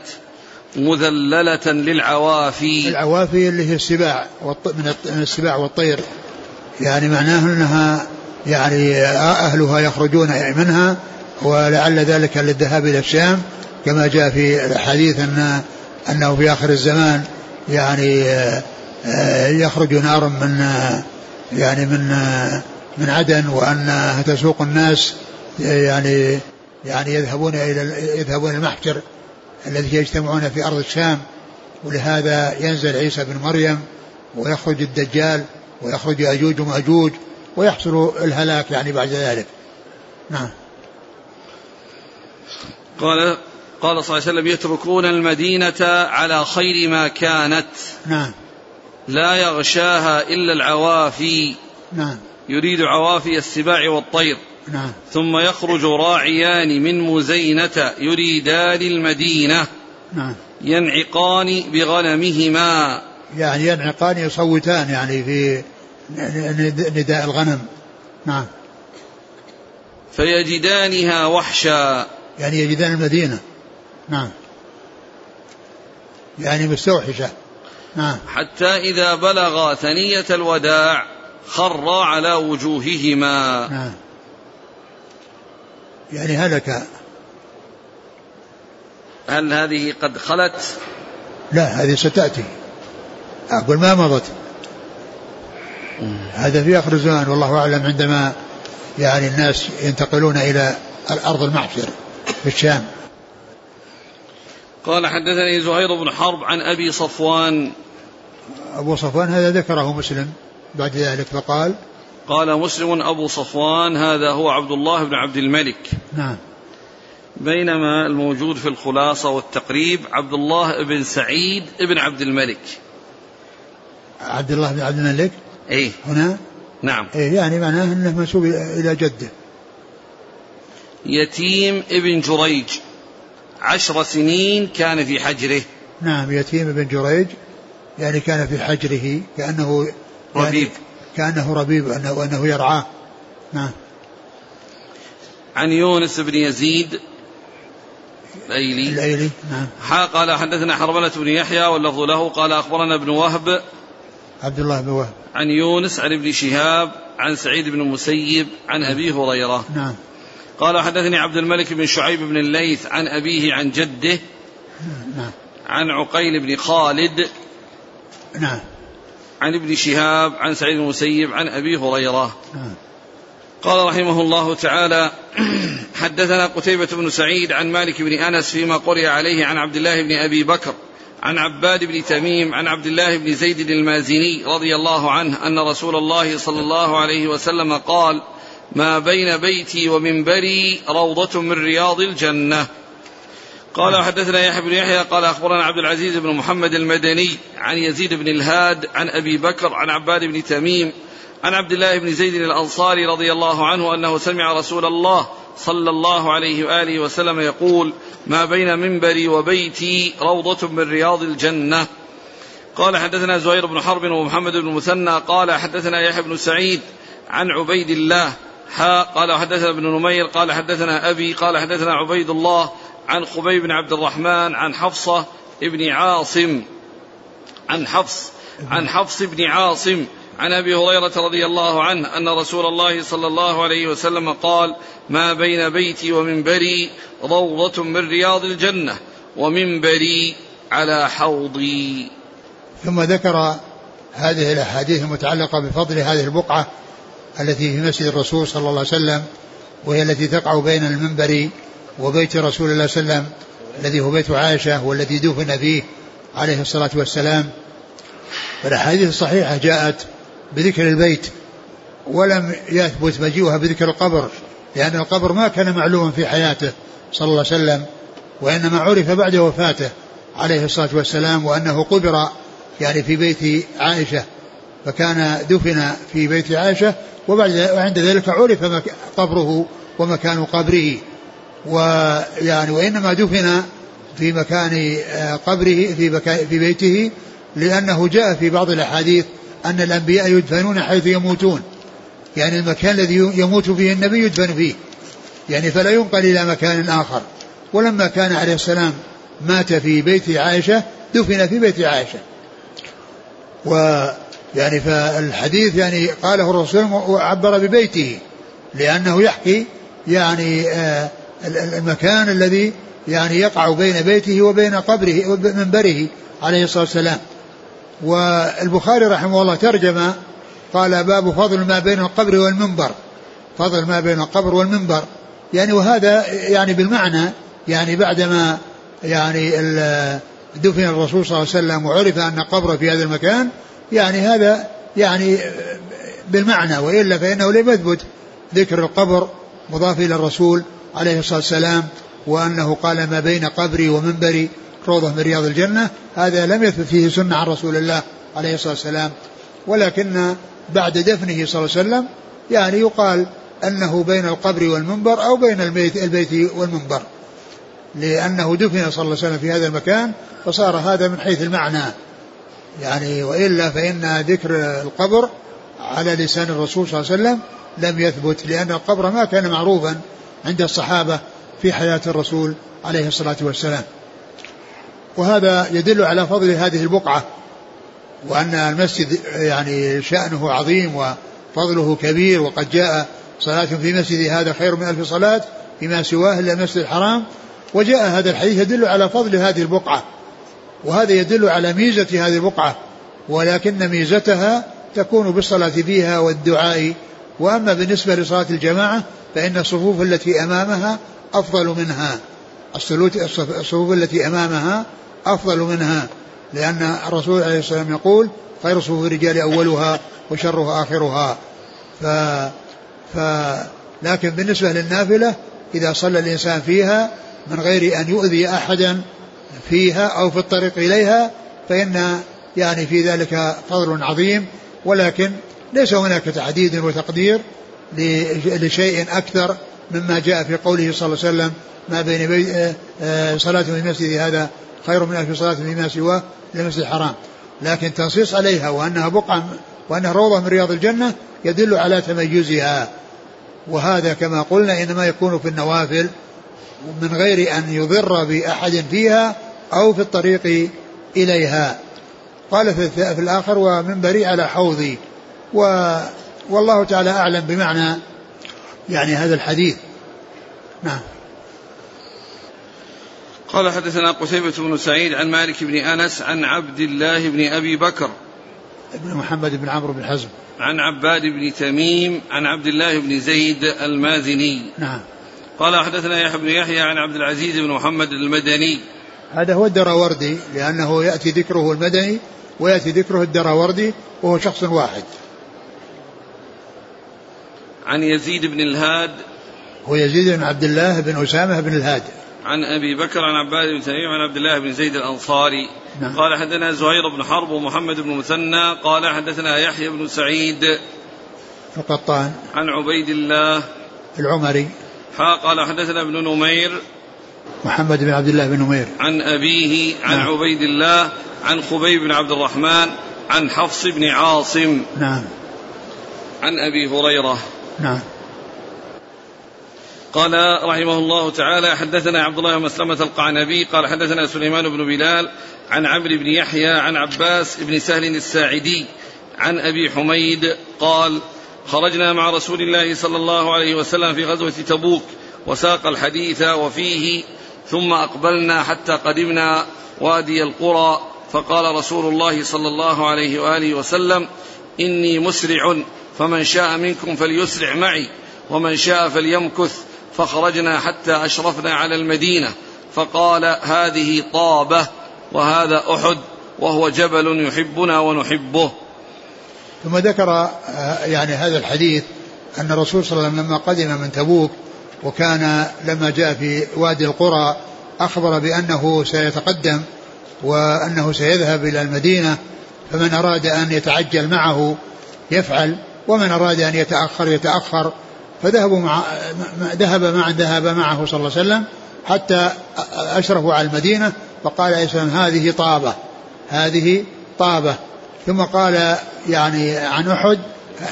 مذللة للعوافي. العوافي اللي هي السباع من السباع والطير. يعني معناه أنها يعني أهلها يخرجون منها ولعل ذلك للذهاب إلى الشام. كما جاء في الحديث أن أنه في آخر الزمان يعني آه، يخرج نار من يعني من من عدن وأنها تسوق الناس يعني يعني يذهبون إلى يذهبون المحجر الذي يجتمعون في أرض الشام. ولهذا ينزل عيسى بن مريم ويخرج الدجال ويخرج أجوج ومأجوج ويحصل الهلاك يعني بعد ذلك. نعم. قال قال صلى الله عليه وسلم يتركون المدينة على خير ما كانت. نعم. لا يغشاها إلا العوافي. نعم. يريد عوافي السباع والطير. نعم. ثم يخرج راعيان من مزينة يريدان المدينة. نعم. ينعقان بغنمهما. يعني ينعقان يصوتان يعني في نداء الغنم. نعم. فيجدانها وحشا. يعني يجدان المدينة. نعم. يعني مستوحشة. نعم. حتى إذا بلغا ثنية الوداع خرا على وجوههما. نعم. يعني هلك هل هذه قد خلت؟ لا هذه ستأتي. أقول ما مضت. هذا في آخر الزمان والله أعلم عندما يعني الناس ينتقلون إلى الأرض المحشر في الشام. قال حدثني زهير بن حرب عن أبي صفوان. أبو صفوان هذا ذكره مسلم. بعد ذلك فقال قال مسلم أبو صفوان هذا هو عبد الله بن عبد الملك. نعم. بينما الموجود في الخلاصة والتقريب عبد الله بن سعيد بن عبد الملك. عبد الله بن عبد الملك؟ إيه. هنا؟ نعم. إيه يعني معناه إنه منسوب إلى جده. يتيم ابن جريج. عشر سنين كان في حجره. نعم يتيم ابن جريج يعني كان في حجره كأنه ربيب. كأنه ربيب وأنه, وأنه يرعاه. نعم. عن يونس بن يزيد الأيلي الأيلي نعم. حا قال حدثنا حرملة بن يحيى واللفظ له قال أخبرنا ابن وهب. عبد الله بن وهب. عن يونس عن ابن شهاب عن سعيد بن المسيب عن أبي هريرة. نعم. قال حدثني عبد الملك بن شعيب بن الليث عن أبيه عن جده. نعم. عن عقيل بن خالد. نعم. عن ابن شهاب عن سعيد المسيب عن أبي هريرة. قال رحمه الله تعالى حدثنا قتيبة بن سعيد عن مالك بن أنس فيما قرئ عليه عن عبد الله بن أبي بكر عن عباد بن تميم عن عبد الله بن زيد المازني رضي الله عنه أن رسول الله صلى الله عليه وسلم قال ما بين بيتي ومنبري روضة من رياض الجنة. قال حدثنا يحيى بن يحيى قال أخبرنا عبد العزيز بن محمد المدني عن يزيد بن الهاد عن أبي بكر عن عباد بن تميم عن عبد الله بن زيد الأنصاري رضي الله عنه أنه سمع رسول الله صلى الله عليه وآله وسلم يقول ما بين منبري وبيتي روضة من رياض الجنة. قال حدثنا زهير بن حرب ومحمد بن مثنى قال حدثنا يحيى بن سعيد عن عبيد الله قال حدثنا ابن نمير قال حدثنا أبي قال حدثنا عبيد الله عن خبيب بن عبد الرحمن عن حفصة ابن عاصم عن حفص عن حفص بن عاصم عن أبي هريرة رضي الله عنه أن رسول الله صلى الله عليه وسلم قال ما بين بيتي ومنبري روضة من رياض الجنة ومنبري على حوضي. ثم ذكر هذه الأحاديث المتعلقة بفضل هذه البقعة التي في مسجد الرسول صلى الله عليه وسلم وهي التي تقع بين المنبر وبيت رسول الله صلى الله عليه وسلم الذي هو بيت عائشة والذي دفن فيه عليه الصلاة والسلام. فالأحاديث الصحيحة جاءت بذكر البيت ولم يثبت مجيئها بذكر القبر لأن القبر ما كان معلوما في حياته صلى الله عليه وسلم وإنما عرف بعد وفاته عليه الصلاة والسلام وأنه قبر يعني في بيت عائشة فكان دفن في بيت عائشة وبعد وعند ذلك عرف قبره ومكان قبره. ويعني وإنما دفن في مكان آه، قبره في في بيته لأنه جاء في بعض الأحاديث أن الأنبياء يدفنون حيث يموتون. يعني المكان الذي يموت فيه النبي يدفن فيه. يعني فلا ينقل إلى مكان آخر. ولما كان عليه السلام مات في بيت عائشة دفن في بيت عائشة. ويعني فالحديث يعني قاله الرسول وعبر ببيته. لأنه يحكي يعني آه المكان الذي يعني يقع بين بيته وبين قبره ومنبره عليه الصلاة والسلام. والبخاري رحمه الله ترجم قال باب فضل ما بين القبر والمنبر. فضل ما بين القبر والمنبر. يعني وهذا يعني بالمعنى يعني بعدما يعني دفن الرسول صلى الله عليه وسلم وعرف أن قبره في هذا المكان يعني هذا يعني بالمعنى وإلا فإنه لم يثبت ذكر القبر مضاف إلى الرسول عليه الصلاة والسلام وأنه قال ما بين قبري ومنبري روضة من رياض الجنة هذا لم يثبت فيه سنة عن رسول الله عليه الصلاة والسلام. ولكن بعد دفنه صلى الله عليه وسلم يعني يقال أنه بين القبر والمنبر أو بين البيت, البيت والمنبر. لأنه دفن صلى الله عليه وسلم في هذا المكان فصار هذا من حيث المعنى. يعني وإلا فإن ذكر القبر على لسان الرسول صلى الله عليه وسلم لم يثبت لأن القبر ما كان معروفا. عند الصحابة في حياة الرسول عليه الصلاة والسلام. وهذا يدل على فضل هذه البقعة وأن المسجد يعني شأنه عظيم وفضله كبير وقد جاء صلاة في مسجد هذا خير من ألف صلاة فيما سواه إلا المسجد الحرام. وجاء هذا الحديث يدل على فضل هذه البقعة وهذا يدل على ميزة هذه البقعة ولكن ميزتها تكون بالصلاة فيها والدعاء. وأما بالنسبة لصلاة الجماعة فإن الصفوف التي أمامها أفضل منها. الصفوف التي أمامها أفضل منها لأن الرسول عليه الصلاة والسلام يقول خير صفوف الرجال أولها وشرها آخرها. ف, ف لكن بالنسبة للنافلة إذا صلى الإنسان فيها من غير أن يؤذي أحدا فيها أو في الطريق إليها فإن يعني في ذلك فضل عظيم ولكن ليس هناك تعديد وتقدير. لشيء أكثر مما جاء في قوله صلى الله عليه وسلم ما بين بي آه، آه، صلاة في المسجد هذا خير من ألف صلاة فيما سواه للمسجد الحرام. لكن تنصيص عليها وأنها بقعة وأنها روضة من رياض الجنة يدل على تميزها. وهذا كما قلنا إنما يكون في النوافل من غير أن يضر بأحد فيها أو في الطريق إليها. قال في الآخر ومنبري على حوضي. و والله تعالى أعلم بمعنى يعني هذا الحديث. نعم. قال حدثنا قتيبة بن سعيد عن مالك بن أنس عن عبد الله بن أبي بكر. ابن محمد بن عمرو بن حزم. عن عباد بن تميم عن عبد الله بن زيد المازني. نعم. قال حدثنا يحيى بن يحيى عن عبد العزيز بن محمد المدني. هذا هو الدراوردي لأنه يأتي ذكره المدني ويأتي ذكره الدراوردي وهو شخص واحد. عن يزيد بن الهاد. هو يزيد بن عبد الله بن أسامة بن الهاد. عن أبي بكر عن عباد بن تميم عن عبد الله بن زيد الأنصاري. نعم. قال حدثنا زهير بن حرب ومحمد بن مثنى. قال حدثنا يحيى بن سعيد. القطان. عن عبيد الله. العمري. ها قال حدثنا ابن نمير. محمد بن عبد الله بن نمير. عن أبيه عن نعم. عبيد الله. عن خبيب بن عبد الرحمن. عن حفص بن عاصم. نعم. عن أبي هريرة. نعم. قال رحمه الله تعالى حدثنا عبد الله بن مسلمة القعنبي قال حدثنا سليمان بن بلال عن عمرو بن يحيى عن عباس بن سهل الساعدي عن أبي حميد قال خرجنا مع رسول الله صلى الله عليه وسلم في غزوة تبوك وساق الحديث وفيه ثم أقبلنا حتى قدمنا وادي القرى فقال رسول الله صلى الله عليه وآله وسلم إني مسرع فمن شاء منكم فليسرع معي ومن شاء فليمكث. فخرجنا حتى أشرفنا على المدينة فقال هذه طابة وهذا أحد وهو جبل يحبنا ونحبه. ثم ذكر آه، يعني هذا الحديث أن الرسول صلى الله عليه وسلم لما قدم من تبوك وكان لما جاء في وادي القرى أخبر بأنه سيتقدم وأنه سيذهب إلى المدينة فمن أراد أن يتعجل معه يفعل. ومن أراد أن يتأخر يتأخر فذهبوا مع ذهب مع ذهب معه صلى الله عليه وسلم حتى أشرفوا على المدينة فقال عليه السلام هذه طابة هذه طابة. ثم قال يعني عن أحد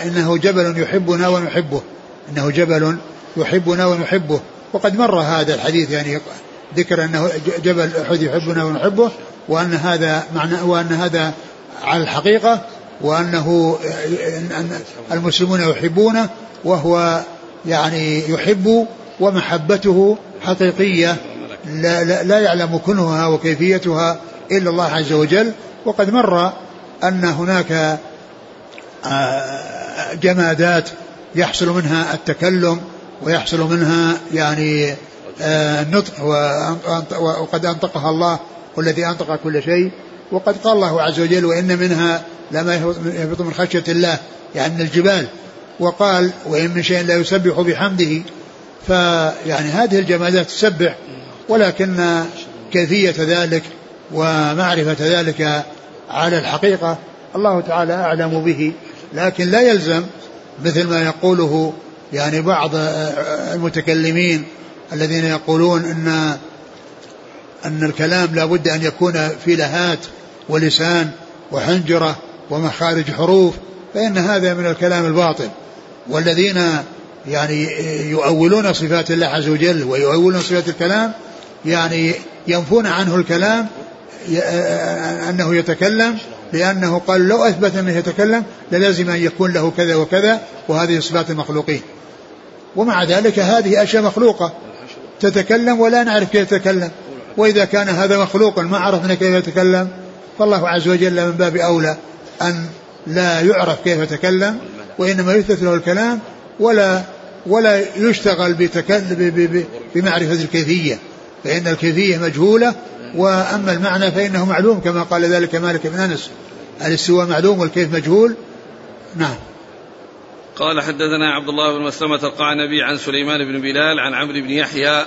إنه جبل يحبنا ونحبه إنه جبل يحبنا ونحبه. وقد مر هذا الحديث يعني ذكر أنه جبل أحد يحبنا ونحبه وأن هذا معنى وأن هذا على الحقيقة وأنه أن المسلمون يحبونه وهو يعني يحب ومحبته حقيقية. لا, لا, لا يعلم كنهها وكيفيتها إلا الله عز وجل. وقد مر أن هناك آه، جمادات يحصل منها التكلم ويحصل منها يعني آه، النطق وقد أنطقها الله والذي أنطق كل شيء. وقد قال الله عز وجل وإن منها لما يهبط من خشية الله يعني من الجبال. وقال وإن من شيء لا يسبح بحمده. فيعني هذه الجمادات تسبح ولكن كيفية ذلك ومعرفة ذلك على الحقيقة الله تعالى أعلم به. لكن لا يلزم مثل ما يقوله يعني بعض المتكلمين الذين يقولون ان إن الكلام لا بد أن يكون في لهات ولسان وحنجرة ومخارج حروف فإن هذا من الكلام الباطل. والذين يعني يؤولون صفات الله عز وجل ويؤولون صفات الكلام يعني ينفون عنه الكلام أنه يتكلم لأنه قال لو أثبت أنه يتكلم للازم أن يكون له كذا وكذا وهذه صفات المخلوقين. ومع ذلك هذه أشياء مخلوقة. تتكلم ولا نعرف كيف تتكلم وإذا كان هذا مخلوقا ما عرفنا كيف يتكلم فالله عز وجل من باب أولى. أن لا يعرف كيف يتكلم وإنما يثبت له الكلام ولا ولا يشتغل بمعرفة الكيفية. فإن الكيفية مجهولة وأما المعنى فإنه معلوم كما قال ذلك مالك بن أنس. الاستواء معلوم والكيف مجهول؟ نعم. قال حدثنا عبد الله بن مسلمة القعنبي عن سليمان بن بلال عن عمرو بن يحيى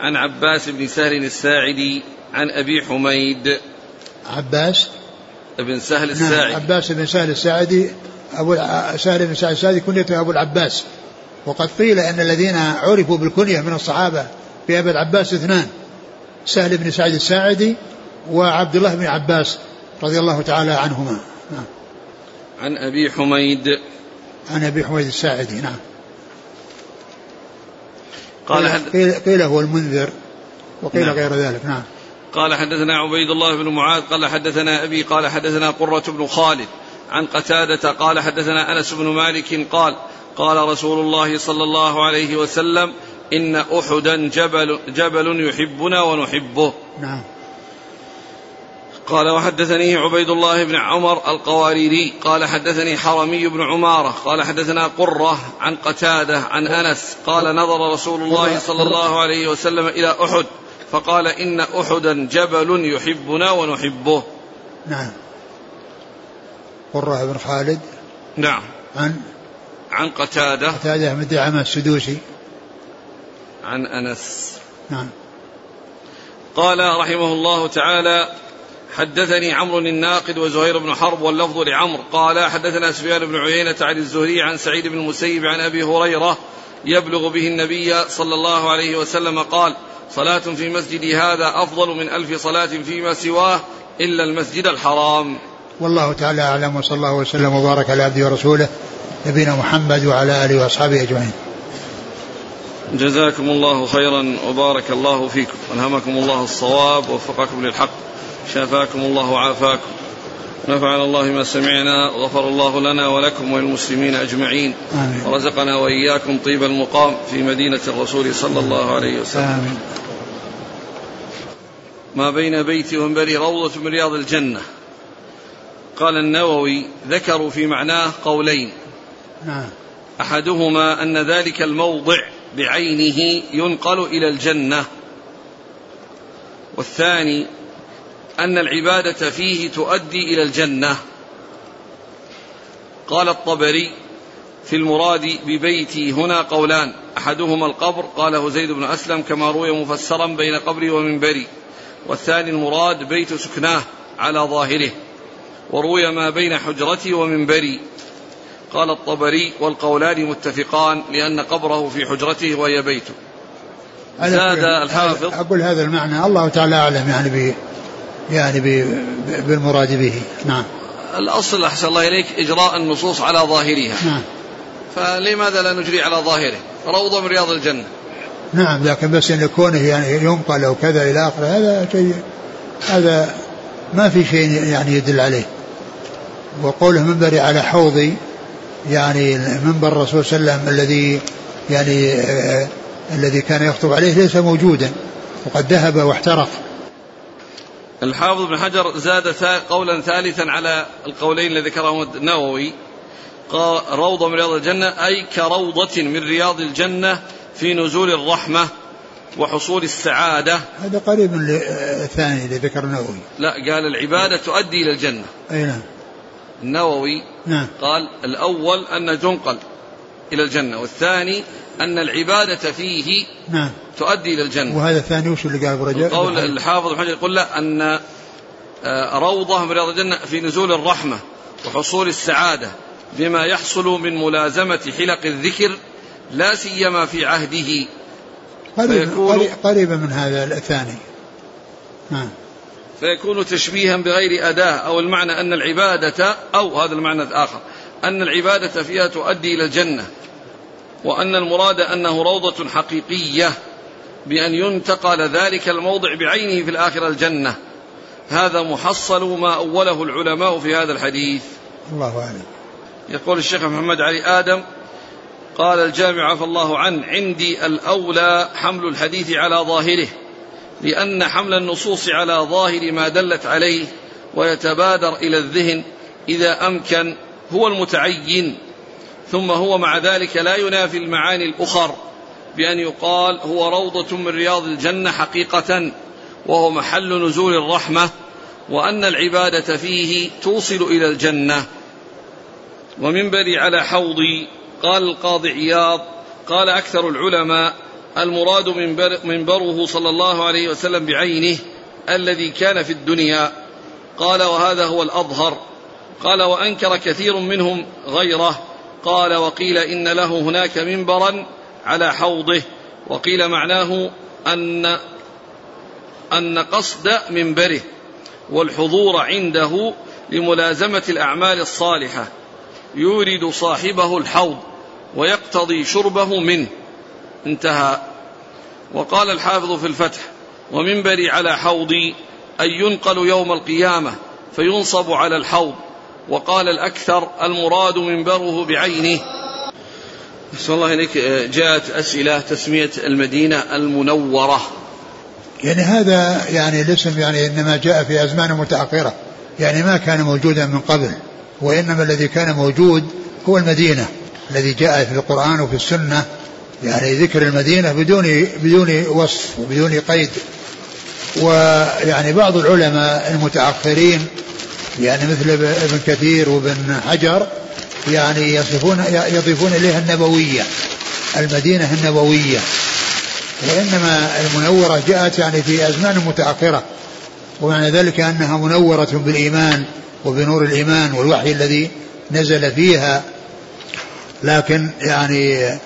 عن عباس بن سهل الساعدي عن أبي حميد. عباس؟ بن سهل نعم، الساعدي. نعم عباس بن سهل الساعدي أبو سهل بن سهل الساعدي كنيته أبو العباس. وقد قيل أن الذين عرفوا بالكنية من الصحابة في أبي العباس اثنان سهل بن سعد الساعدي وعبد الله بن عباس رضي الله تعالى عنهما. نعم. عن أبي حميد. عن أبي حميد الساعدي نعم. قال قيل, قيل هو المنذر وقيل نعم. غير ذلك نعم. قال حدثنا عبيد الله بن معاذ قال حدثنا أبي قال حدثنا قرة بن خالد عن قتادة قال حدثنا أنس بن مالك قال قال رسول الله صلى الله عليه وسلم إن أحدا جبل جبل يحبنا ونحبه. نعم. قال وحدثني عبيد الله بن عمر القواريري قال حدثني حرمي بن عمارة قال حدثنا قرة عن قتادة عن أنس قال نظر رسول الله صلى الله عليه وسلم إلى أحد. فقال إن أحدا جبل يحبنا ونحبه. نعم. قرة بن خالد. نعم. عن؟ عن قتادة. قتادة بن دعامة السدوسي. عن أنس. نعم. قال رحمه الله تعالى حدثني عمرو الناقد وزهير بن حرب واللفظ لعمرو. قال حدثنا سفيان بن عيينة عن الزهري عن سعيد بن المسيب عن أبي هريرة يبلغ به النبي صلى الله عليه وسلم قال صلاة في مسجدي هذا أفضل من ألف صلاة فيما سواه إلا المسجد الحرام. والله تعالى أعلم وصلى الله وسلم وبارك على عبده ورسوله نبينا محمد وعلى آله وأصحابه أجمعين. جزاكم الله خيرا وبارك الله فيكم. ألهمكم الله الصواب ووفقكم للحق شافاكم الله وعافاكم. نفعنا الله ما سمعنا وغفر الله لنا ولكم وللمسلمين أجمعين آمين. ورزقنا وإياكم طيب المقام في مدينة الرسول صلى الله عليه وسلم آمين. ما بين بيتي ومنبري روضة من رياض الجنة قال النووي ذكروا في معناه قولين نعم. أحدهما أن ذلك الموضع بعينه ينقل إلى الجنة والثاني أن العبادة فيه تؤدي إلى الجنة. قال الطبري في المراد ببيتي هنا قولان أحدهما القبر قاله زيد بن أسلم كما روي مفسرا بين قبري ومنبري. والثاني المراد بيت سكناه على ظاهره وروي ما بين حجرتي ومنبري. قال الطبري والقولان متفقان لأن قبره في حجرته وهي بيته. زاد الحافظ. أقول هذا المعنى الله تعالى أعلم يعني يعني بالمراد به. نعم. الأصل أحسن الله إليك إجراء النصوص على ظاهرها. نعم. فلماذا لا نجري على ظاهره؟ روضة من رياض الجنة. نعم لكن بس أن كونه يعني ينقل أو كذا إلى آخره هذا شيء هذا ما في شيء يعني يدل عليه. وقوله منبري على حوضي يعني منبر الرسول صلى الله عليه وسلم الذي يعني آه الذي كان يخطب عليه ليس موجودا وقد ذهب واحترق الحافظ بن حجر زاد قولا ثالثا على القولين الذي ذكرهم النووي. روضة من رياض الجنة أي كروضة من رياض الجنة في نزول الرحمة وحصول السعادة. هذا قريب من الثاني اللي ذكر النووي. لا قال العبادة تؤدي إلى الجنة. أي نعم. النووي نعم. قال الأول أن تنقل إلى الجنة. والثاني أن العبادة فيه نعم. تؤدي إلى الجنة. وهذا الثاني وش اللي قال برجاء قول الحافظ محمد يقول لا أن آه، روضة من رياض الجنة في نزول الرحمة وحصول السعادة بما يحصل من ملازمة حلق الذكر لا سيما في عهده. قريب قريبا من هذا الثاني. نعم فيكون تشبيها بغير أداة أو المعنى أن العبادة أو هذا المعنى الآخر. أن العبادة فيها تؤدي إلى الجنة وأن المراد أنه روضة حقيقية بأن ينتقل ذلك الموضع بعينه في الآخرة الجنة. هذا محصل ما أوله العلماء في هذا الحديث. الله أعلم. يقول الشيخ محمد علي آدم قال الجامع عفى الله عنه عندي الأولى حمل الحديث على ظاهره لأن حمل النصوص على ظاهر ما دلت عليه ويتبادر إلى الذهن إذا أمكن هو المتعين ثم هو مع ذلك لا ينافي المعاني الأخر بأن يقال هو روضة من رياض الجنة حقيقة وهو محل نزول الرحمة وأن العبادة فيه توصل إلى الجنة. ومنبري على حوضي قال القاضي عياض قال أكثر العلماء المراد منبر منبره صلى الله عليه وسلم بعينه الذي كان في الدنيا قال وهذا هو الأظهر. قال وأنكر كثير منهم غيره. قال وقيل إن له هناك منبرا على حوضه. وقيل معناه أن أن قصد منبره. والحضور عنده لملازمة الأعمال الصالحة. يورد صاحبه الحوض ويقتضي شربه منه. انتهى. وقال الحافظ في الفتح ومنبري على حوضي أن ينقل يوم القيامة فينصب على الحوض. وقال الأكثر المراد منبره بعينه. صلى الله إليك. جاءت أسئلة تسمية المدينة المنورة. يعني هذا يعني الاسم يعني إنما جاء في أزمان متأخرة. يعني ما كان موجودا من قبل وإنما الذي كان موجود هو المدينة. الذي جاء في القرآن وفي السنة. يعني ذكر المدينة بدون بدون وصف وبدون قيد. ويعني بعض العلماء المتأخرين يعني مثل ابن كثير وابن حجر يعني يصفون يضيفون إليها النبوية المدينة النبوية. وإنما المنورة جاءت يعني في أزمان متأخرة ومعنى ذلك أنها منورة بالإيمان وبنور الإيمان والوحي الذي نزل فيها. لكن يعني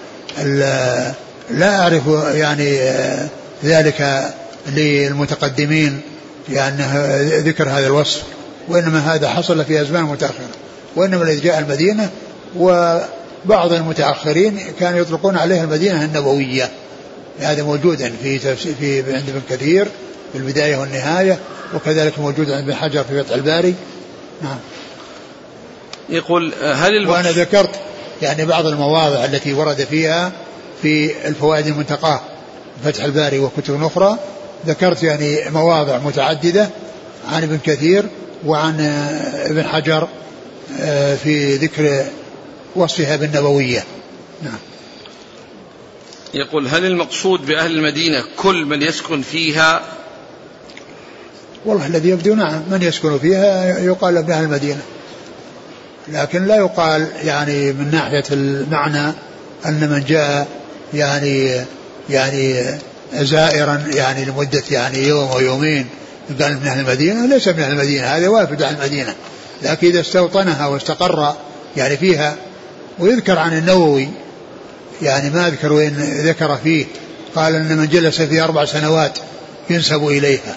لا أعرف يعني ذلك للمتقدمين لأنه ذكر هذا الوصف. وإنما هذا حصل في أزمان متأخرة. وإنما الذي جاء المدينة وبعض المتأخرين كانوا يطلقون عليها المدينة النبوية. هذا موجود في في عند ابن كثير في البداية والنهاية وكذلك موجود عند ابن حجر في فتح الباري. نعم. يقول هل الوحش وأنا ذكرت يعني بعض المواضع التي ورد فيها في الفوائد المنتقاة فتح الباري وكتب أخرى. ذكرت يعني مواضع متعددة عن ابن كثير وعن ابن حجر آه، في ذكر وصفها بالنبوية. نعم. يقول هل المقصود بأهل المدينة كل من يسكن فيها؟ والله الذي يبدو نعم من يسكن فيها يقال ابن أهل المدينة. لكن لا يقال يعني من ناحية المعنى أن من جاء يعني يعني زائرا يعني لمدة يعني يوم أو يومين قال من أهل المدينة ليس من أهل المدينة هذا وافد عن المدينة. لكن إذا استوطنها واستقر يعني فيها ويذكر عن النووي يعني ما أذكر وين ذكر فيه قال أن من جلس فيها أربع سنوات ينسب إليها.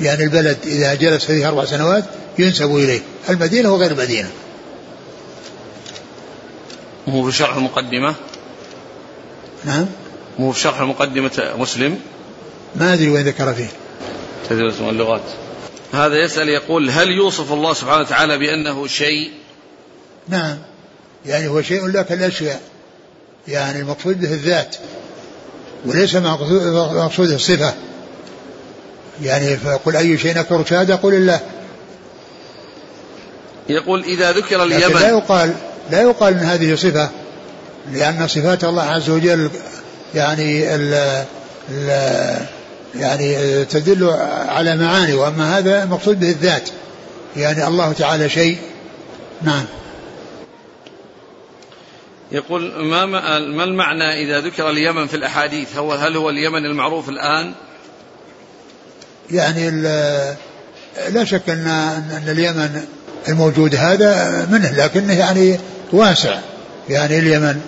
يعني البلد إذا جلس فيه أربع سنوات ينسب إليه. المدينة وغير المدينة. هو في شرح المقدمة؟ نعم. هو في شرح مقدمة مسلم؟ ما أدري وين ذكر فيه. تدرس اللغات. هذا يسأل يقول هل يوصف الله سبحانه وتعالى بأنه شيء؟ نعم. يعني هو شيء لا كالأشياء يعني المقصود به الذات. وليس مقصود الصفة. يعني فقل أي شيء أكبر شهادة قل الله. يقول إذا ذكر اليمن. لا يقال لا يقال أن هذه صفة. لأن صفات الله عز وجل يعني ال ال يعني تدل على معاني وأما هذا مقصود به الذات. يعني الله تعالى شيء. نعم. يقول ما ما المعنى إذا ذكر اليمن في الأحاديث؟ هو هل هو اليمن المعروف الآن؟ يعني لا شك ان أن اليمن الموجود هذا منه لكنه يعني واسع. يعني اليمن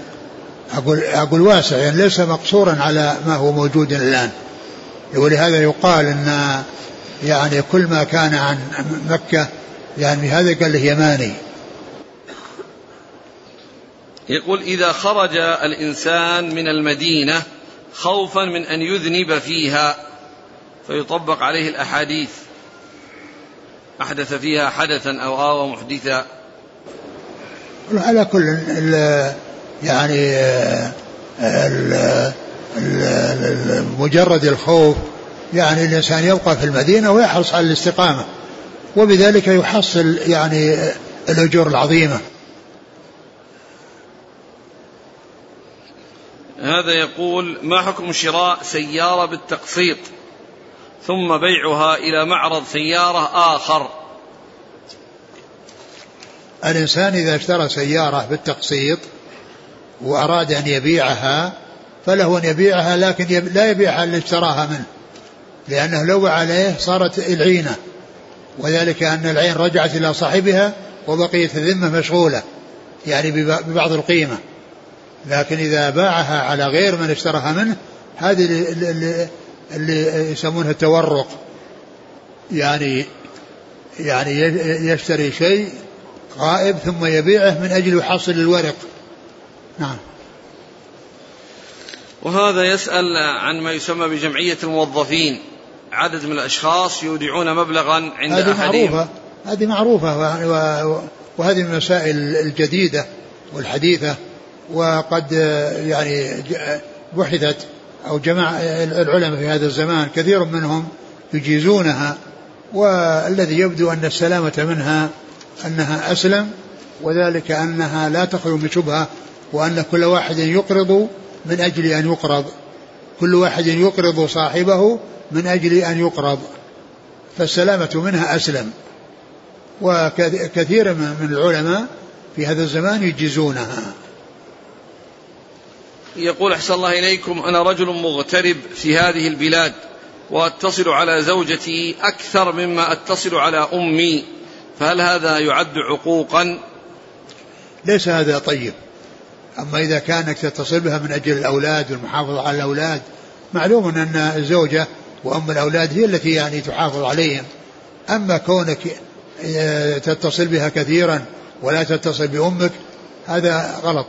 أقول أقول واسع يعني ليس مقصورا على ما هو موجود الآن. ولهذا يقال إن يعني كل ما كان عن مكة يعني هذا قال له يماني. يقول إذا خرج الإنسان من المدينة خوفا من أن يذنب فيها فيطبق عليه الأحاديث. أحدث فيها حدثا أو آوى محدثا. على كل يعني ال مجرد الخوف يعني الإنسان يبقى في المدينة ويحرص على الاستقامة وبذلك يحصل يعني الأجور العظيمة. هذا يقول ما حكم شراء سيارة بالتقسيط ثم بيعها إلى معرض سيارة آخر؟ الإنسان إذا اشترى سيارة بالتقسيط وأراد أن يبيعها فله أن يبيعها لكن لا يبيعها اللي اشتراها منه لأنه لو عليه صارت العينة. وذلك أن العين رجعت إلى صاحبها وبقيت الذمة مشغولة يعني ببعض القيمة. لكن إذا باعها على غير من اشتراها منه هذه اللي, اللي يسمونها التورق. يعني يعني يشتري شيء غائب ثم يبيعه من أجل يحصل الورق. نعم. وهذا يسأل عن ما يسمى بجمعية الموظفين. عدد من الأشخاص يودعون مبلغا عند هذه معروفة. هذه معروفة وهذه من المسائل الجديدة والحديثة وقد يعني بحثت أو جمع العلماء في هذا الزمان كثير منهم يجيزونها والذي يبدو أن السلامة منها أنها أسلم وذلك أنها لا تخلو من شبهة وأن كل واحد يقرض من أجل أن يقرض. كل واحد يقرض صاحبه من أجل أن يقرض. فالسلامة منها أسلم. وكثير من العلماء في هذا الزمان يجيزونها يقول أحسن الله إليكم أنا رجل مغترب في هذه البلاد وأتصل على زوجتي أكثر مما أتصل على أمي فهل هذا يعد عقوقا؟ ليس هذا طيب. أما إذا كانك تتصل بها من أجل الأولاد والمحافظة على الأولاد معلوم أن الزوجة وأم الأولاد هي التي يعني تحافظ عليهم. أما كونك آه، تتصل بها كثيرا ولا تتصل بأمك هذا غلط.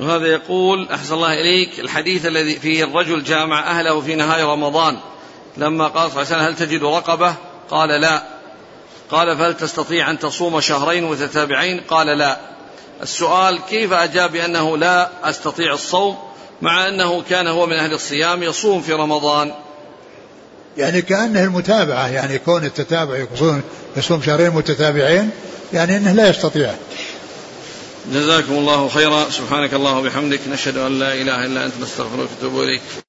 وهذا يقول أحسن الله إليك الحديث الذي فيه الرجل جامع أهله في نهاية رمضان لما قال صلى الله عليه وسلم هل تجد رقبة؟ قال لا. قال فهل تستطيع أن تصوم شهرين متتابعين؟ قال لا. السؤال كيف أجاب بأنه لا أستطيع الصوم مع أنه كان هو من أهل الصيام يصوم في رمضان؟ يعني كأنه المتابعة يعني كون التتابع يصوم, يصوم شهرين متتابعين يعني أنه لا يستطيع. جزاكم الله خيرا. سبحانك الله وبحمدك نشهد أن لا إله إلا أنت نستغفرك ونتوب إليك.